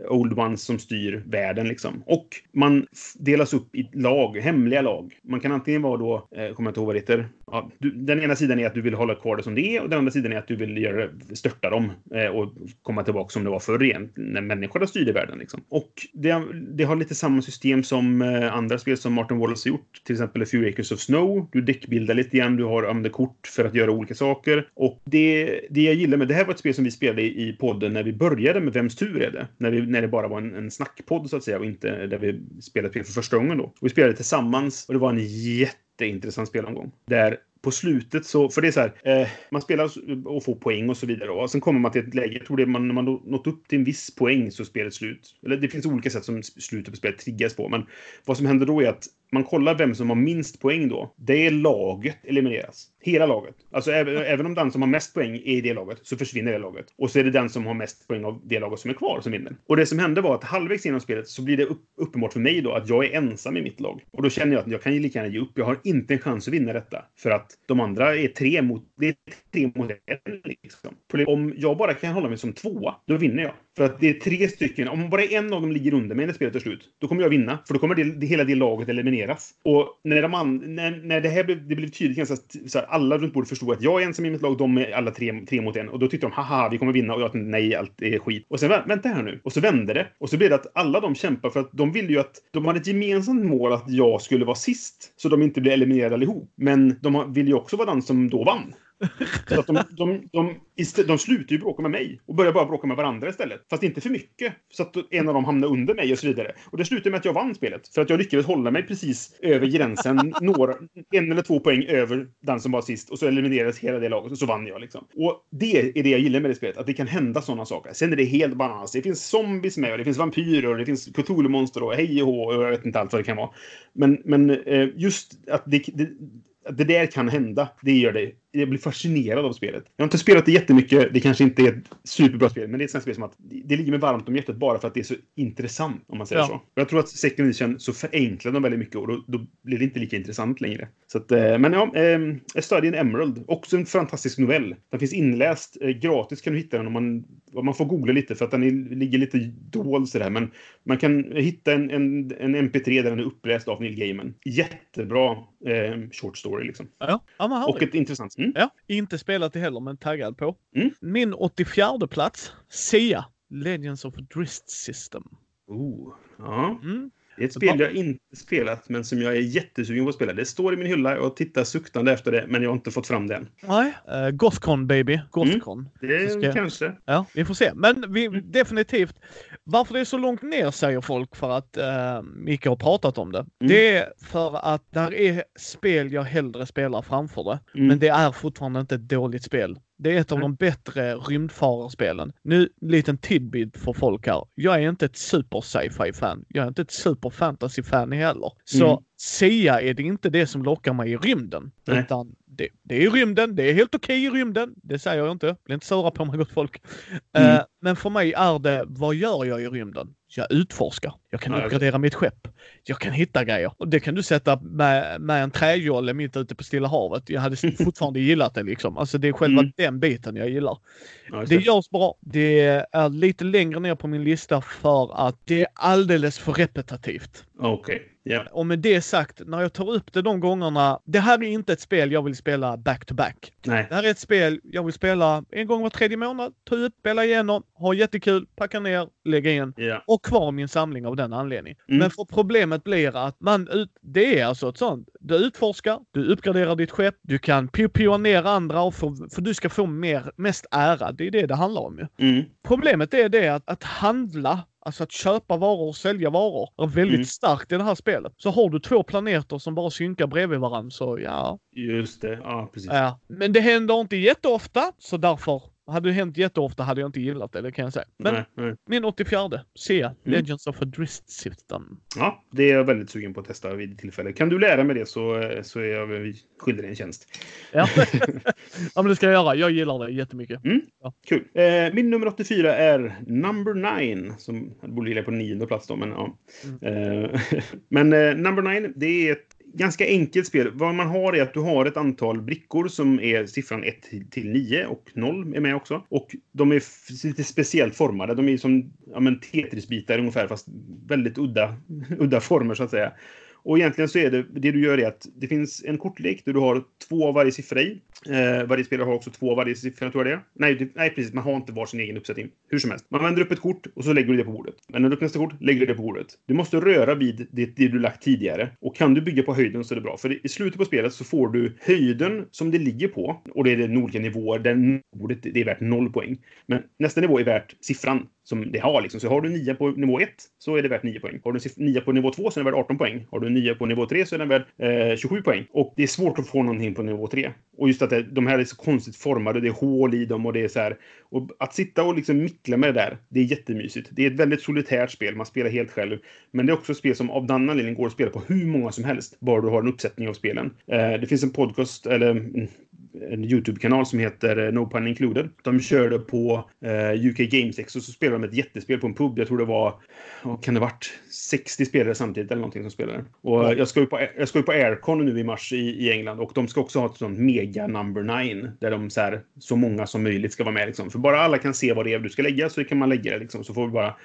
Old Ones som styr världen liksom. Och man delas upp i lag, hemliga lag. Man kan antingen vara då, eh, kommer jag inte ihåg vad det heter. Ja, du, den ena sidan är att du vill hålla kvar det som det är och den andra sidan är att du vill göra, störta dem eh, och komma tillbaka som det var förr igen, när människorna styrde världen. Liksom. Och det, det, har lite samma system som eh, andra spel som Martin Wallace har gjort. Till exempel A Few Acres of Snow. Du däckbildar lite grann, du har använder kort för att göra olika saker. Och det, det jag gillar med det här var ett spel som vi spelade i, i podden när vi började med Vems tur är det? När vi när det bara var en, en snackpodd så att säga och inte där vi spelade spel för första gången då. Och vi spelade tillsammans och det var en jätte jätteintressant spelomgång. Där på slutet så, för det är så här, eh, man spelar och får poäng och så vidare. Och sen kommer man till ett läge, jag tror det är man, när man nått upp till en viss poäng så är spelet slut. Eller det finns olika sätt som slutet på spelet triggas på, men vad som händer då är att man kollar vem som har minst poäng då. Det laget elimineras. Hela laget. Alltså även, även om den som har mest poäng är i det laget så försvinner det laget. Och så är det den som har mest poäng av det laget som är kvar som vinner. Och det som hände var att halvvägs genom spelet så blir det upp, uppenbart för mig då att jag är ensam i mitt lag. Och då känner jag att jag kan ju lika gärna ge upp. Jag har inte en chans att vinna detta. För att de andra är tre mot, det är tre mot en. Liksom. Om jag bara kan hålla mig som tvåa, då vinner jag. För att det är tre stycken. Om bara en av dem ligger under mig när spelet är slut, då kommer jag vinna. För då kommer det, det hela det laget elimineras. Och när, de när, när det här blev, det blev tydligt, ganska, så här, alla runt bordet förstod att jag är ensam i mitt lag, de är alla tre, tre mot en. Och då tyckte de haha, vi kommer vinna. Och jag tänkte nej, allt är skit. Och sen vänta här nu. Och så vände det. Och så blev det att alla de kämpar för att de ville ju att de hade ett gemensamt mål att jag skulle vara sist. Så de inte blev eliminerade allihop. Men de ville ju också vara den som då vann. Så att de, de, de, de slutar ju bråka med mig och börjar bara bråka med varandra istället. Fast inte för mycket. Så att en av dem hamnar under mig och så vidare. Och det slutade med att jag vann spelet. För att jag lyckades hålla mig precis över gränsen. [LAUGHS] några, en eller två poäng över den som var sist. Och så eliminerades hela det laget och så vann jag liksom. Och det är det jag gillar med det spelet. Att det kan hända sådana saker. Sen är det helt bananas. Det finns zombies med och det finns vampyrer och det finns Cthulhu-monster och hej och och jag vet inte allt vad det kan vara. Men, men eh, just att det, det det där kan hända. Det gör det jag blir fascinerad av spelet. Jag har inte spelat det jättemycket. Det kanske inte är ett superbra spel, men det är ett sånt spel som att det ligger mig varmt om hjärtat bara för att det är så intressant, om man säger ja. så. Jag tror att Second Edition så förenklar de väldigt mycket och då, då, blir det inte lika intressant längre. Så att, eh, men ja, eh, A Study in Emerald. Också en fantastisk novell. Den finns inläst. Eh, gratis kan du hitta den om man, man får googla lite för att den är, ligger lite dold sådär. Men man kan hitta en, en, en MP3 där den är uppläst av Neil Gaiman. Jättebra eh, short story liksom. Ja, ja och ett intressant Mm. Ja, inte spelat det heller, men taggad på. Mm. Min 84 plats, Sia, Legends of Drist System. Oh, ja. Mm. Det är ett spel jag inte spelat, men som jag är jättesugen på att spela. Det står i min hylla och tittar suktande efter det, men jag har inte fått fram det än. Nej, uh, Gothcon baby. Gothcon. Mm, det ska... kanske. Ja, vi får se. Men vi, mm. definitivt. Varför det är så långt ner säger folk för att uh, Micke har pratat om det. Mm. Det är för att där är spel jag hellre spelar framför det. Mm. Men det är fortfarande inte ett dåligt spel. Det är ett av de bättre rymdfararspelen. Nu, liten tidbit för folk här. Jag är inte ett super sci-fi fan. Jag är inte ett super fantasy fan heller. Så mm. Sia är det inte det som lockar mig i rymden. Nej. Utan det, det är rymden, det är helt okej okay i rymden. Det säger jag inte. Bli inte sura på mig gott folk. Mm. Uh, men för mig är det, vad gör jag i rymden? Jag utforskar. Jag kan uppgradera mitt skepp. Jag kan hitta grejer. Och det kan du sätta med, med en träjolle mitt ute på Stilla havet. Jag hade [LAUGHS] fortfarande gillat det liksom. Alltså det är själva mm. den biten jag gillar. Ja, det görs bra. Det är lite längre ner på min lista för att det är alldeles för repetitivt. Okej. Okay. Yeah. Och med det sagt, när jag tar upp det de gångerna. Det här är inte ett spel jag vill spela back-to-back. Nej. Det här är ett spel jag vill spela en gång var tredje månad. Ta upp, spela igenom, ha jättekul, packa ner, lägga in. Yeah. Och kvar min samling av den anledningen. Mm. Men för problemet blir att man ut, det är alltså ett sånt. Du utforskar, du uppgraderar ditt skepp, du kan pio ner andra och för, för du ska få mer, mest ära. Det är det det handlar om ju. Mm. Problemet är det att, att handla Alltså att köpa varor och sälja varor är väldigt mm. starkt i det här spelet. Så har du två planeter som bara synkar bredvid varandra så ja. Just det, ja precis. Ja. Men det händer inte jätteofta så därför hade det hänt jätteofta hade jag inte gillat det, det kan jag säga. Men nej, nej. min 84 se mm. Legends of a Drist System. Ja, det är jag väldigt sugen på att testa vid tillfälle. Kan du lära mig det så, så är jag skyldig dig en tjänst. Ja. [LAUGHS] [LAUGHS] ja, men det ska jag göra. Jag gillar det jättemycket. Mm. Ja. Kul. Eh, min nummer 84 är Number 9, som borde ligga på nionde plats då, men ja. Mm. Eh, [LAUGHS] men eh, Number 9, det är ett ganska enkelt spel. Vad man har är att du har ett antal brickor som är siffran 1 till 9 och 0 är med också. Och de är lite speciellt formade. De är som ja, Tetris-bitar ungefär, fast väldigt udda, [LAUGHS] udda former så att säga. Och egentligen så är det, det du gör är att det finns en kortlek där du har två av varje siffra i. Eh, varje spelare har också två av varje siffra, tror jag det är. Nej, det, nej, precis. Man har inte var sin egen uppsättning. Hur som helst. Man vänder upp ett kort och så lägger du det på bordet. Vänder upp nästa kort, lägger du det på bordet. Du måste röra vid det, det du lagt tidigare. Och kan du bygga på höjden så är det bra. För i slutet på spelet så får du höjden som det ligger på. Och det är den olika nivåer där bordet det är värt noll poäng. Men nästa nivå är värt siffran som det har. Liksom. Så har du 9 på nivå 1 så är det värt 9 poäng. Har du 9 på nivå 2 så är det värt 18 poäng. Har du 9 på nivå 3 så är den värd eh, 27 poäng. Och det är svårt att få någonting på nivå 3. Och just att det, de här är så konstigt formade, det är hål i dem och det är så här. Och att sitta och liksom mickla med det där, det är jättemysigt. Det är ett väldigt solitärt spel, man spelar helt själv. Men det är också ett spel som av den anledningen går att spela på hur många som helst, bara du har en uppsättning av spelen. Eh, det finns en podcast, eller mm, en YouTube-kanal som heter eh, No Pun Included. De körde på eh, UK Games X och så spelade de ett jättespel på en pub. Jag tror det var, vad kan det varit, 60 spelare samtidigt eller någonting som spelade. Och jag ska ju på, jag ska ju på Aircon nu i mars i, i England och de ska också ha ett sånt mega number nine där de så här, så många som möjligt ska vara med liksom. För bara alla kan se vad det är du ska lägga så kan man lägga det liksom. Så får vi bara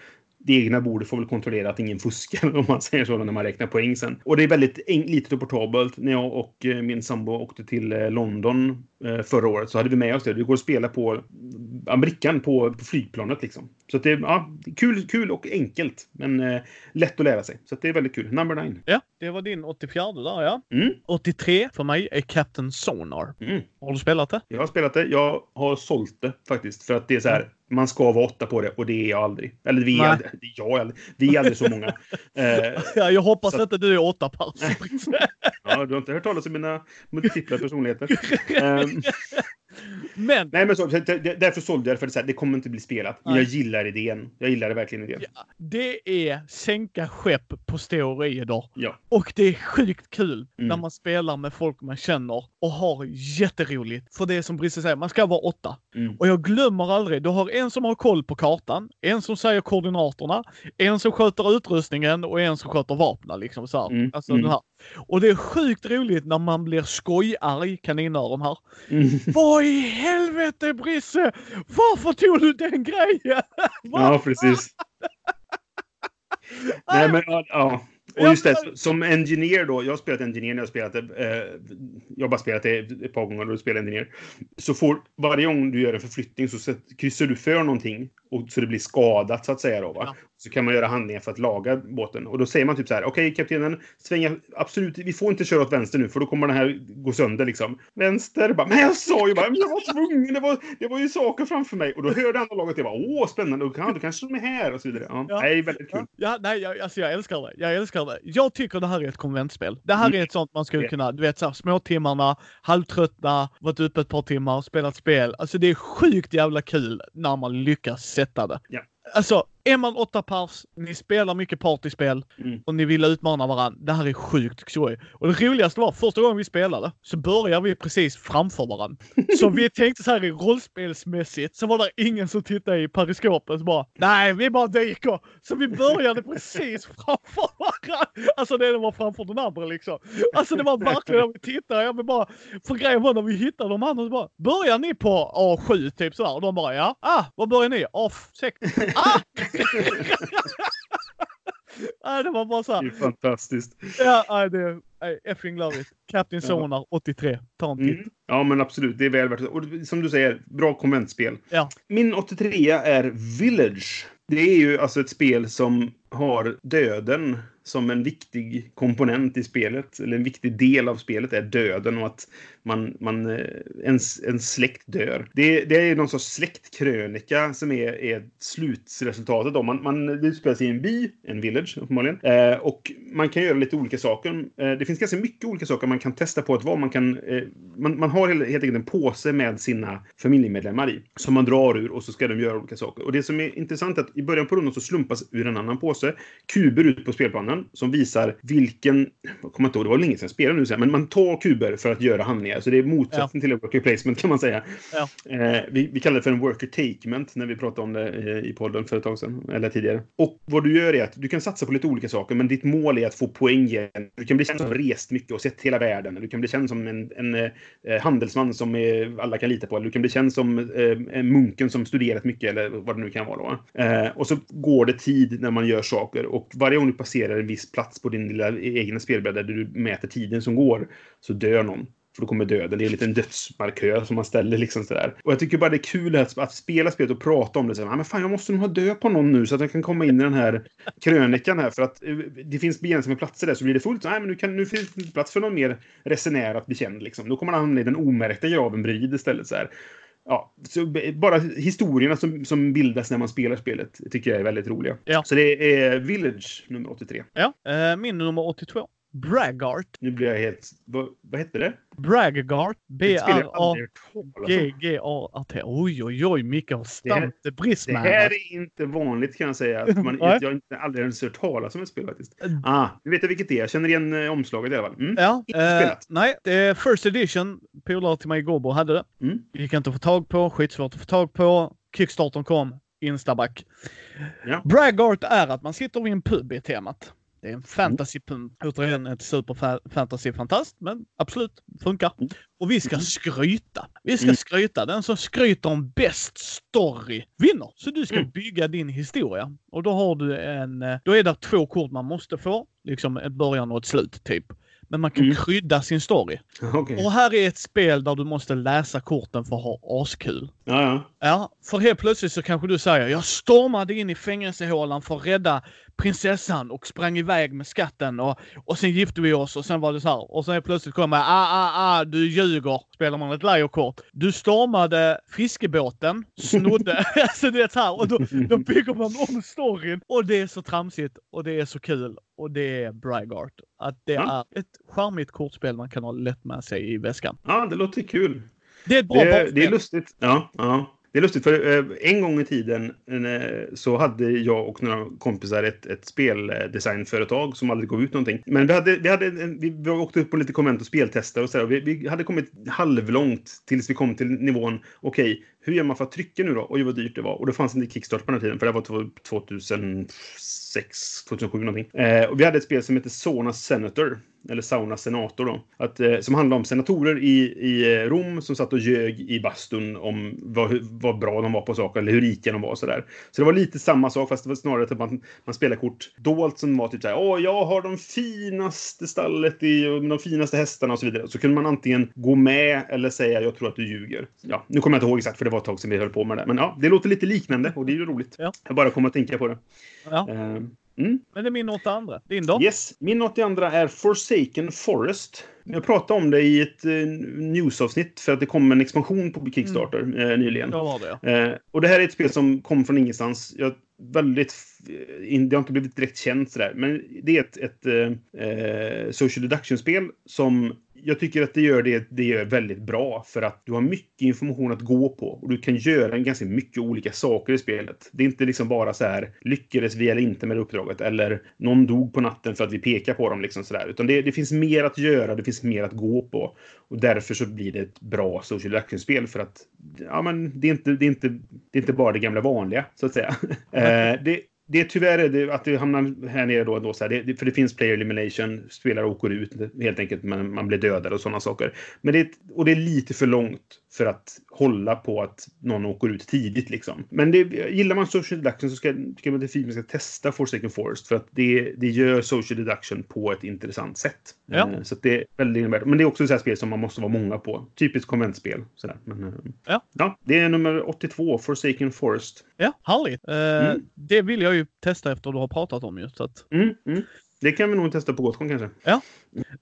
det egna bordet får väl kontrollera att ingen fuskar [LAUGHS] om man säger så när man räknar poäng sen. Och det är väldigt litet och portabelt. När jag och eh, min sambo åkte till eh, London eh, förra året så hade vi med oss det. Det går att spela på brickan på, på flygplanet liksom. Så att det är ja, kul, kul och enkelt, men eh, lätt att lära sig. Så att det är väldigt kul. Number nine. Ja, det var din 84 där ja. Mm. 83 för mig är Captain Sonar. Mm. Har du spelat det? Jag har spelat det. Jag har sålt det faktiskt. För att det är så här, man ska vara åtta på det och det är jag aldrig. Eller vi är, aldrig, jag är aldrig. Vi är aldrig så många. [LAUGHS] eh, Ja, jag hoppas Så- inte du är åtta pers. ja, du har inte hört talas om mina multipla personligheter. [LAUGHS] Ehm, Men nej, men så, det- därför sålde jag det. För det, så här, det kommer inte bli spelat. Men jag gillar idén. Jag gillar verkligen idén. Ja. det är sänka skepp på steroider. Ja. Och det är sjukt kul Mm. när man spelar med folk man känner och har jätteroligt. För det är som Brisse säger, man ska vara åtta. Mm. Och jag glömmer aldrig, du har en som har koll på kartan, en som säger koordinaterna, en som sköter utrustningen och en som sköter vapnen. Liksom så. Mm, Alltså, mm. Den här. Och det är sjukt roligt när man blir skojarg, kaninöron här. Mm. Vad i helvete Brisse! Varför tog du den grejen? [LAUGHS] Ja, precis. Nej, men ja. Och just det, som engineer då, jag har spelat engineer när jag spelat det. Eh, jag har bara spelat det ett par gånger och du spelar engineer. Så får, varje gång du gör en förflyttning så kryssar du för någonting och, så det blir skadat så att säga då. Ja. Så kan man göra handlingar för att laga båten. Och då säger man typ så här, okej kaptenen, svänga, absolut, vi får inte köra åt vänster nu för då kommer den här gå sönder liksom. Vänster, bara, men jag sa ju bara, men jag var tvungen, det var, det var ju saker framför mig. Och då hörde andra laget det, bara, åh spännande, kan, då kanske de är här och så vidare. Ja, Ja. Nej, väldigt kul. Ja, ja, nej, jag, alltså jag älskar det. Jag älskar det. Jag tycker det här är ett konventspel. Det här Mm. är ett sånt man skulle kunna, du vet så här, småtimmarna, halvtröttna, varit uppe ett par timmar, spelat spel. Alltså det är sjukt jävla kul när man lyckas sätta det. Ja. Alltså, är man åtta pers, ni spelar mycket partyspel Mm. och ni vill utmana varandra. Det här är sjukt skoj. Och det roligaste var, första gången vi spelade så började vi precis framför varandra. [LAUGHS] Så vi tänkte så här i rollspelsmässigt så var det ingen som tittade i periskopet så bara nej, vi bara dyker. Så vi började precis framför varandra. Alltså det var framför den andra liksom. Alltså det var verkligen, vi tittade, jag vill bara, för grejen var när vi hittade de andra så bara, börjar ni på A7 typ sådär? Och de bara ja, ah, vad börjar ni? A6? Ah! [LAUGHS] ah, det var bara så Det här. är fantastiskt. Ja, nej, det är nej, effing love it. Captain Ja. Sonar 83. Ta en titt. Mm. Ja, men absolut. Det är väl värt det. Och som du säger, bra konventspel. Ja. Min 83 är Village. Det är ju alltså ett spel som har döden som en viktig komponent i spelet. Eller en viktig del av spelet är döden och att man, man, eh, en, en släkt dör. Det, det är någon sorts släktkrönika som är, är slutresultatet. Då. Man, man det utspelar sig i en by, en village uppenbarligen. Eh, och man kan göra lite olika saker. Eh, det finns ganska mycket olika saker man kan testa på att vara. Man, kan, eh, man, man har helt, helt enkelt en påse med sina familjemedlemmar i. Som man drar ur och så ska de göra olika saker. Och det som är intressant är att i början på rundan så slumpas ur en annan påse kuber ut på spelplanen som visar vilken... Jag kommer inte ihåg, det var länge sedan jag spelade nu, men man tar kuber för att göra handlingar. Så det är motsatsen till en worker placement kan man säga. Ja. Eh, vi, vi kallar det för en worker takement när vi pratade om det eh, i podden för ett tag sedan, eller tidigare. Och vad du gör är att du kan satsa på lite olika saker, men ditt mål är att få poäng igen. Du kan bli känd som rest mycket och sett hela världen. Du kan bli känd som en, en eh, handelsman som eh, alla kan lita på. Eller du kan bli känd som eh, en munken som studerat mycket, eller vad det nu kan vara. Då. Eh, och så går det tid när man gör saker och varje gång du passerar en viss plats på din lilla egna spelbräda där du mäter tiden som går så dör någon. För då kommer döden. Det är en liten dödsmarkör som man ställer liksom sådär. Och jag tycker bara det är kul att, att spela spelet och prata om det. Såhär, ah, men fan, jag måste nog ha död på någon nu så att jag kan komma in i den här krönikan här. För att eh, det finns begränsat med platser där så blir det fullt. Så, Nej, men nu, kan, nu finns det inte plats för någon mer resenär att bli känd. Liksom. Då kommer han hamna i den omärkta graven bredvid istället. Så här. Ja, bara historierna som, som bildas när man spelar spelet tycker jag är väldigt roliga. Ja. Så det är Village nummer 83. Ja, eh, min nummer 82. Braggart. Nu blir jag helt... Vad, vad hette det? Braggart. Det om. B-R-A-G-G-A-R-T. Oj, oj, oj. Micke har stampat Det brisman. här är inte vanligt kan jag säga. Att man, [LAUGHS] jag har inte aldrig ens hört talas om ett spel faktiskt. Ah, nu vet jag vilket det är. Jag känner igen eh, omslaget i alla fall. Mm. Ja, eh, nej, det är First Edition. Polare till mig i Gåbo hade det. Mm. Gick inte att få tag på, skitsvårt att få tag på. Kickstartern kom, instaback. Ja. Braggart är att man sitter vid en pub i temat. Det är en fantasypub. Återigen ett super-fantasy-fantast, men absolut, funkar. Mm. Och vi ska skryta. Vi ska Mm. skryta. Den som skryter om bäst story vinner. Så du ska Mm. bygga din historia. Och då har du en... eh, Då är det två kort man måste få. Liksom ett början och ett slut, typ. Men man kan Mm. krydda sin story. [LAUGHS] Okej. Och här är ett spel där du måste läsa korten för att ha askul. Ja, ja. Ja, för helt plötsligt så kanske du säger jag stormade in i fängelsehålan för att rädda prinsessan och sprang iväg med skatten och, och sen gifte vi oss och sen var det så här. Och sen helt plötsligt kommer jag, ah, ah, ah, du ljuger. Spelar man ett lejerkort. Du stormade fiskebåten, snodde, [LAUGHS] [LAUGHS] alltså det är så här. Och då, då bygger man om storyn. Och det är så tramsigt och det är så kul. Och det är Braggart. Att det Ja. är ett charmigt kortspel man kan ha lätt med sig i väskan. ja, det låter kul. Det är ett bra Det, det är lustigt. Ja, ja. Det är lustigt för eh, en gång i tiden eh, så hade jag och några kompisar ett, ett speldesignföretag som aldrig gav ut någonting. Men vi, hade, vi, hade, eh, vi, vi åkte upp på lite konvent och speltester och sådär. Vi, vi hade kommit halvlångt tills vi kom till nivån okej, hur gör man för att trycka nu då? Oj, vad dyrt det var. Och det fanns inte Kickstart på den här tiden, för det var 2006, 2007 någonting. Eh, och vi hade ett spel som hette Sona Senator, eller Sauna Senator då. Att, eh, som handlade om senatorer i, i eh, Rom som satt och ljög i bastun om vad, vad bra de var på saker, eller hur rika de var och sådär. Så det var lite samma sak, fast det var snarare typ att man, man spelar kort dolt som var typ såhär, åh, jag har de finaste stallet i, de finaste hästarna och så vidare. Så kunde man antingen gå med eller säga, jag tror att du ljuger. Ja, nu kommer jag inte ihåg exakt, för det var ett tag sedan vi höll på med det. Men ja, det låter lite liknande och det är ju roligt. Ja. Jag bara kommer att tänka på det. Ja, Eh, mm. men det är min åtta andra. Din då? Yes, min 82 är Forsaken Forest. Jag pratade om det i ett eh, newsavsnitt för att det kom en expansion på Kickstarter eh, nyligen. Var det ja. Eh, och det här är ett spel som kom från ingenstans. Jag, väldigt, f- in, det har inte blivit direkt känt sådär, men det är ett, ett eh, eh, social deduction-spel som jag tycker att det gör det, det gör väldigt bra för att du har mycket information att gå på och du kan göra ganska mycket olika saker i spelet. Det är inte liksom bara så här lyckades vi eller inte med uppdraget eller någon dog på natten för att vi pekar på dem liksom sådär, utan det, det finns mer att göra, det finns mer att gå på och därför så blir det ett bra social action spel för att ja, men det är inte, det är inte, det är inte bara det gamla vanliga så att säga. [LAUGHS] eh, det, det är tyvärr det att det hamnar här nere då, då så här, det, för det finns player elimination, spelare åker ut helt enkelt, men man blir dödad och sådana saker. Men det, och det är lite för långt för att hålla på att någon åker ut tidigt liksom. Men det, gillar man social deduction så ska, ska man definitivt ska testa Forsaken Forest för att det, det gör social deduction på ett intressant sätt. Ja. Eh, Så det är väldigt värt. Men det är också ett spel som man måste vara många på. Typiskt konventspel. Sådär. Men, eh, Ja. ja, det är nummer 82, Forsaken Forest. Ja, härligt. Eh, Mm. Det vill jag ju testa efter du har pratat om just. Så att, Mm, mm. Det kan vi nog testa på Gotcon kanske.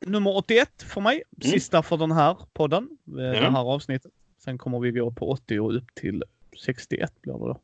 nummer 81 för mig. Mm. Sista för den här podden. eh, Det Ja. här avsnittet. Sen kommer vi gå på 80 och upp till 61 blir det då.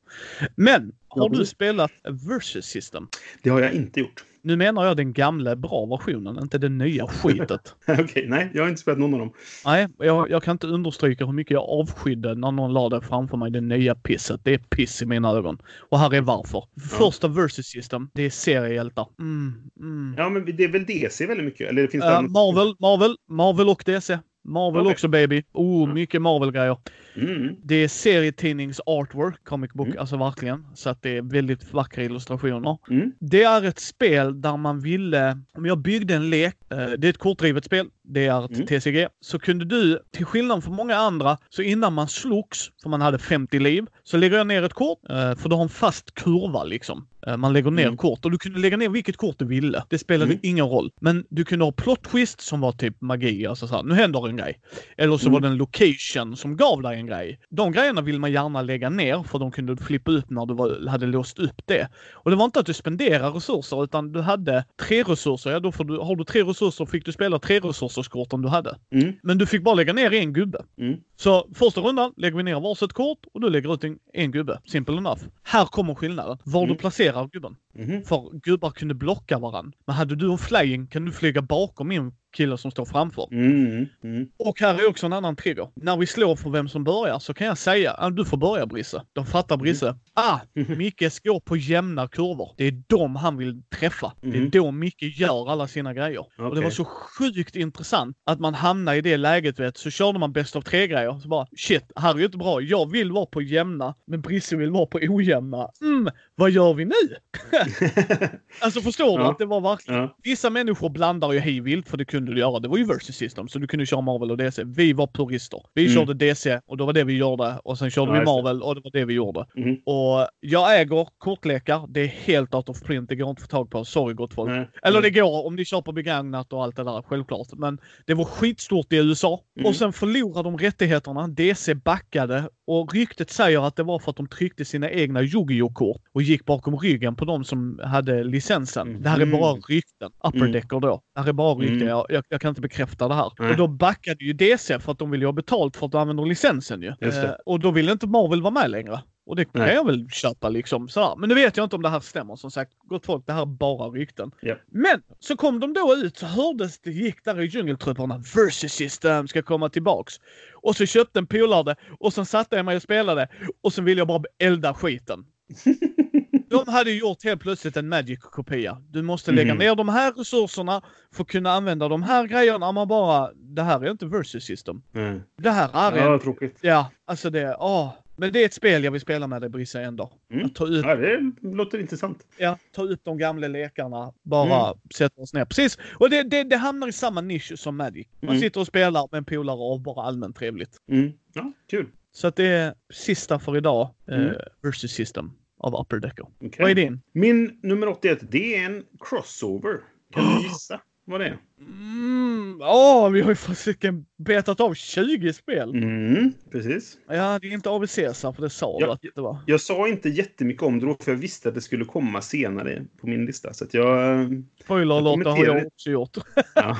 Men har Ja, du spelat Versus System? Det har jag inte gjort. Nu menar jag den gamla bra versionen, inte den nya [LAUGHS] skitet. Okej, nej, jag har inte spelat någon av dem. Nej, jag, jag kan inte understryka hur mycket jag avskydde när någon la det framför mig, det nya pisset. Det är piss i mina ögon. Och här är varför. Första Versus System, det är seriehjältar. Mm, mm. Ja, men det är väl DC väldigt mycket? Eller finns det annat? Marvel, Marvel, Marvel och DC. Marvel Okej. också baby. Oh, Ja. mycket Marvel-grejer. Mm. Det är serietidnings artwork, comic book, Mm. alltså verkligen. Så att det är väldigt vackra illustrationer. Mm. Det är ett spel där man ville, om jag byggde en lek, eh, det är ett kortdrivet spel, det är ett Mm. TCG, så kunde du, till skillnad från många andra, så innan man slogs, för man hade 50 liv, så lägger jag ner ett kort, eh, för du har en fast kurva liksom. Eh, Man lägger ner Mm. kort och du kunde lägga ner vilket kort du ville. Det spelade Mm. ingen roll. Men du kunde ha plot twist som var typ magi, alltså så här, nu händer en grej. Eller så Mm. var det en location som gav dig en grej. De grejerna vill man gärna lägga ner för de kunde flippa upp när du var, hade låst upp det. Och det var inte att du spenderar resurser utan du hade tre resurser. Ja, då får du, har du tre resurser fick du spela tre resursers kort om du hade. Mm. Men du fick bara lägga ner en gubbe. Mm. Så första rundan lägger vi ner varsitt kort och du lägger ut en, en gubbe. Simple enough. Här kommer skillnaden. Var du Mm. placerar blockerar gubben. Mhm. För gubbar kunde blocka varann. Men hade du en flying kan du flyga bakom min kille som står framför. Mm. Mm. Och här är också en annan trigger. När vi slår för vem som börjar så kan jag säga att du får börja Brisse. De fattar Brisse. Ah, [LAUGHS] Micke går på jämna kurvor. Det är dem han vill träffa. Det är Mhm. då Micke gör alla sina grejer. Och det var så sjukt intressant att man hamnar i det läget vet. Så körde man bäst av tre grejer. Så bara shit, här är ju inte bra. Jag vill vara på jämna, men Brisse vill vara på ojämna. Mm, vad gör vi nu? [LAUGHS] Alltså förstår du Ja. att det var verkligen ja. Vissa människor blandar ju hej vilt för det kunde du göra. Det var ju versus system så du kunde köra Marvel och DC. Vi var purister. Vi Mm. körde DC och det var det vi gjorde och sen körde Ja, vi. Marvel och det var det vi gjorde. Mhm. Och jag äger kortlekar. Det är helt out of print. Det går inte att få tag på. Sorry gott folk. Nej. Eller det Nej. går om ni köper begagnat och allt det där, självklart. Men det var skitstort i USA. Mm. Och sen förlorade de rättigheterna. DC backade. Och ryktet säger att det var för att de tryckte sina egna Yu-Gi-Oh-kort och gick bakom ryggen på de som hade licensen. Mm. Det här är bara rykten. Upper Mm. Då. Det här är bara rykten. Mm. Jag, jag, jag kan inte bekräfta det här. Nej. Och då backade ju DC för att de ville ha betalt för att de använder licensen ju. Eh, och då ville inte Marvel vara med längre. Och det kan Nej. jag väl köpa liksom. Sådär. Men nu vet jag inte om det här stämmer. Som sagt, gott folk, det här är bara rykten. Ja. Men så kom de då ut så hördes det gick där i djungeltrupperna. Versus system ska komma tillbaks. Och så köpte en polare och sen satte jag mig och spelade och sen ville jag bara elda skiten. [LAUGHS] De hade gjort helt plötsligt en Magic-kopia. Du måste lägga Mhm. ner de här resurserna för att kunna använda de här grejerna. Man bara, det här är inte versus system. Nej. Det här är en... Ja, tråkigt. Ja, alltså det, åh. Men det är ett spel jag vill spela med dig Brisse en dag. Mm. Att ta ut, Ja, det låter intressant. ja, ta ut de gamla lekarna, bara Mm. sätta oss ner. Precis. Och det, det, det hamnar i samma nisch som Magic. Man Mm. sitter och spelar med en polare och bara allmänt trevligt. Mm. Ja, kul. Så att det är sista för idag. Mm. Eh, versus System av Upper Decker. Okej. Vad är din? Min nummer 81, det är en crossover. Kan du [GASPS] gissa vad det är? Mm, åh, vi har ju fasiken betat av 20 spel. Mm, precis. Ja, det är inte ABC för det sa Ja, du att det var. Jag sa inte jättemycket om det då, för jag visste att det skulle komma senare på min lista. Så att jag... Spoiler alert, det har jag också gjort. Ja,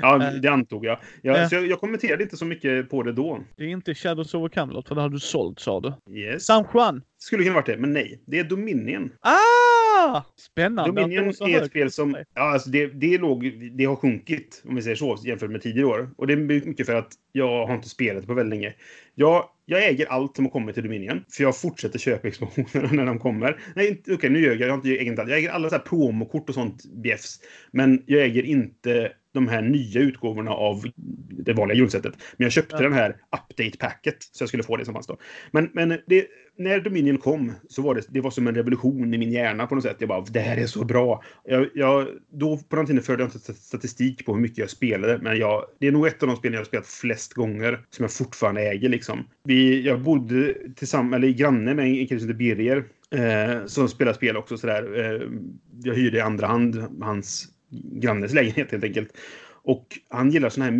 ja [LAUGHS] det antog jag. Jag, Ja. så jag. Jag kommenterade inte så mycket på det då. Det är inte Shadows over Camelot, för det har du sålt sa du. Yes. San Juan. Skulle kunna varit det, men nej. Det är Dominion. Ah! Spännande. Dominion är ett spel som... Ja, alltså det, det, låg, det har sjunkit, om vi säger så, jämfört med tidigare år. Och det är mycket för att jag har inte spelat på väldigt länge. Jag, jag äger allt som har kommit till Dominion, för jag fortsätter köpa [LAUGHS] expansionerna när de kommer. Nej, okej, nu ljög jag. Jag har inte ägt allt. Jag äger alla så här promokort och sånt bjäfs. Men jag äger inte de här nya utgåvorna av det vanliga grundsättet. Men jag köpte Ja. den här update-packet, så jag skulle få det som fanns då. Men, men det, när Dominion kom så var det, det var som en revolution i min hjärna på något sätt. Jag bara, det här är så bra. Jag, jag, då på den tiden förde jag inte statistik på hur mycket jag spelade, men jag, det är nog ett av de spel jag har spelat flest gånger som jag fortfarande äger. Liksom. Vi, jag bodde tillsammans, eller granne med en kille som heter Birger, eh, som spelar spel också. Sådär. Eh, jag hyrde i andra hand hans grannes lägenhet helt enkelt. Och han gillar såna här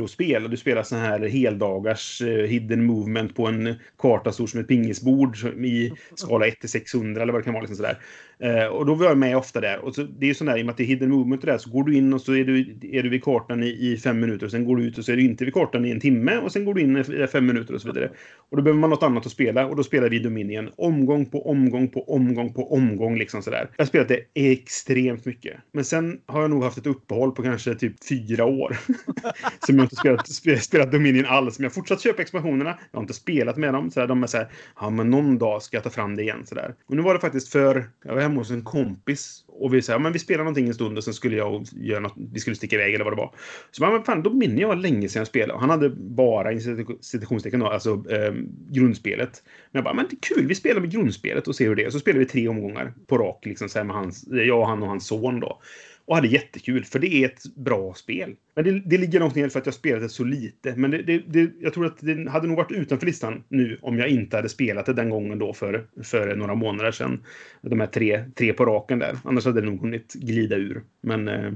och Du spelar sådana här heldagars eh, hidden movement på en karta stor som ett pingisbord i skala 1 till 600 eller vad det kan vara. Liksom sådär. Eh, och då var jag med ofta där. Och så, det är ju sån där, i och med att det är hidden movement och där, så går du in och så är du, är du vid kartan i, i fem minuter. Och sen går du ut och så är du inte vid kartan i en timme. Och sen går du in i fem minuter och så vidare. Och då behöver man något annat att spela. Och då spelar vi Dominion. Omgång på omgång på omgång på omgång. Liksom sådär. Jag har spelat det extremt mycket. Men sen har jag nog haft ett uppehåll på kanske typ fyra år. [LAUGHS] som jag inte spelat, spelat Dominion alls. Men jag har fortsatt köpa expansionerna. Jag har inte spelat med dem. Så där, de är så här, ja men någon dag ska jag ta fram det igen. Så där. Och nu var det faktiskt för, jag var hemma hos en kompis. Och vi sa, ja, men vi spelar någonting en stund och sen skulle jag göra något, vi skulle sticka iväg eller vad det var. Så bara, men fan, Dominion var länge sedan jag spelade. Och han hade bara, i citationstecken då, alltså eh, grundspelet. Men jag bara, men det är kul, vi spelar med grundspelet och ser hur det är. Så spelar vi tre omgångar på rak, liksom så här med hans, jag, och han och hans son då. Och hade jättekul, för det är ett bra spel. Men det, det ligger någonting i för att jag spelat det så lite. Men det, det, det, jag tror att det hade nog varit utanför listan nu om jag inte hade spelat det den gången då för, för några månader sedan. De här tre, tre på raken där. Annars hade det nog hunnit glida ur. Men eh,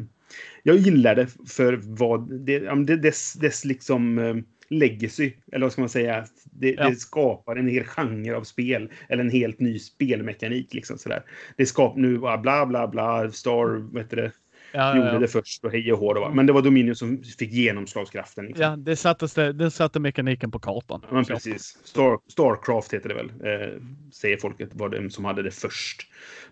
jag gillar det för vad det, det dess, dess liksom eh, legacy, eller vad ska man säga? Det, Ja. det skapar en hel genre av spel, eller en helt ny spelmekanik. Liksom sådär. Det skapar nu bara bla bla bla, Star, vad heter det? Ja, gjorde ja, ja. det först och hej och hå. då. Men det var Dominion som fick genomslagskraften. Liksom. ja det, sattes det, satte mekaniken på kartan. Ja, men precis. Star, Starcraft heter det väl, eh, säger folket, var det som hade det först.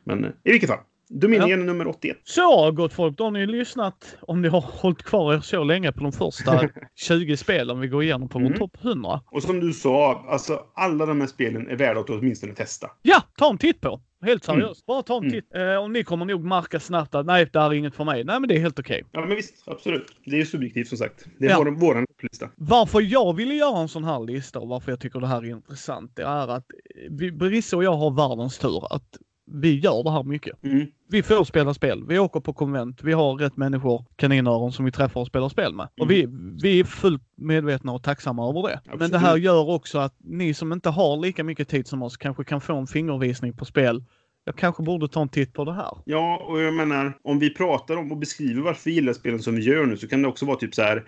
Men eh, i vilket fall. Dominion nummer 81. Så gott folk, då har ni lyssnat om ni har hållit kvar er så länge på de första [LAUGHS] 20 spelen vi går igenom på vår Mm. topp 100. Och som du sa, alltså alla de här spelen är värda att åtminstone testa. Ja, ta en titt på. Helt Mm. seriöst. Bara ta en Mm. titt. Eh, och ni kommer nog märka snabbt att nej, det här är inget för mig. Nej, men det är helt okej. Ja, men visst. Absolut. Det är ju subjektivt som sagt. Det är Ja. vår, våran lista. Varför jag ville göra en sån här lista och varför jag tycker det här är intressant, det är att vi, Brisse och jag har världens tur att vi gör det här mycket. Mm. Vi får spela spel. Vi åker på konvent. Vi har rätt människor, kaninöron, som vi träffar och spelar spel med. Och vi, vi är fullt medvetna och tacksamma över det. Men det här Absolut. gör också att ni som inte har lika mycket tid som oss kanske kan få en fingervisning på spel. Jag kanske borde ta en titt på det här. Ja, och jag menar, om vi pratar om och beskriver varför vi gillar spelen som vi gör nu så kan det också vara typ så här.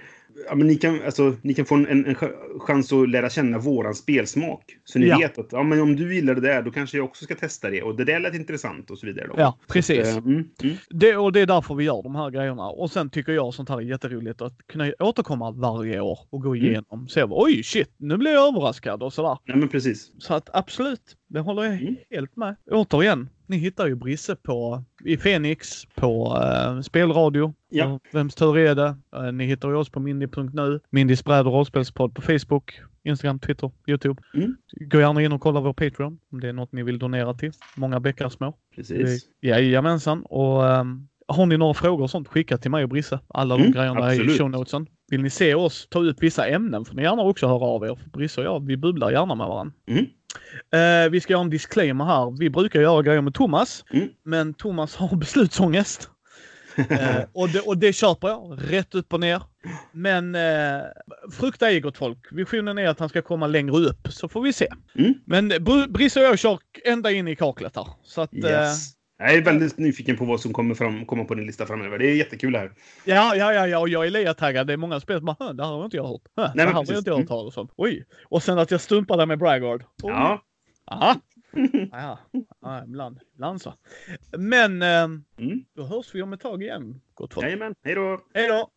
Ja, men ni, kan, alltså, ni kan få en, en, en ch- chans att lära känna våran spelsmak. Så ni Ja. vet att ja, men om du gillar det där, då kanske jag också ska testa det. Och det där lät intressant och så vidare. Då. Ja, precis. Eh, Mm, mm. Det, och det är därför vi gör de här grejerna. Och sen tycker jag sånt här är jätteroligt att kunna återkomma varje år och gå Mm. igenom. Se, oj shit, nu blev jag överraskad och sådär. Nej, men precis. Så att absolut, det håller jag Mm. helt med. Återigen, ni hittar ju Brisse på, i Fenix, på eh, spelradio. Ja. Och Vems tur är det? Eh, ni hittar ju oss på mindy.nu, Mindys bräd och rollspelspodd på Facebook, Instagram, Twitter, Youtube. Mm. Gå gärna in och kolla vår Patreon om det är något ni vill donera till. Många bäckar små. Precis. Jajamensan. Och ehm, har ni några frågor och sånt, skicka till mig och Brisse. Alla de Mm, grejerna är i absolut. show notesen. Vill ni se oss ta upp vissa ämnen får ni gärna också höra av er. För Brisse och jag, vi bubblar gärna med varandra. Mm. Eh, vi ska göra en disclaimer här. Vi brukar göra grejer med Thomas, Mm. men Thomas har [LAUGHS] beslutsångest. Eh, och, det, och det köper jag, rätt upp och ner. Men eh, frukta ej gott folk. Visionen är att han ska komma längre upp, så får vi se. Mm. Men Br- Brisse och jag kör ända in i kaklet här. Så att, eh, Yes. Jag är väldigt nyfiken på vad som kommer fram, komma på din lista framöver. Det är jättekul det här. Ja, ja, ja, ja, och jag är lea-taggad. Det är många spel som bara, "Hö, det här har inte jag hört. Hö, det här har precis. inte jag hört talas om. Oj! Och sen att jag stumpar där med Bragard. Oj. Ja. Aha. [LAUGHS] Ja, ja, ibland, ibland så. Men eh, Mm. då hörs vi om ett tag igen, gott folk. Jajamän. Hej då! Hej då!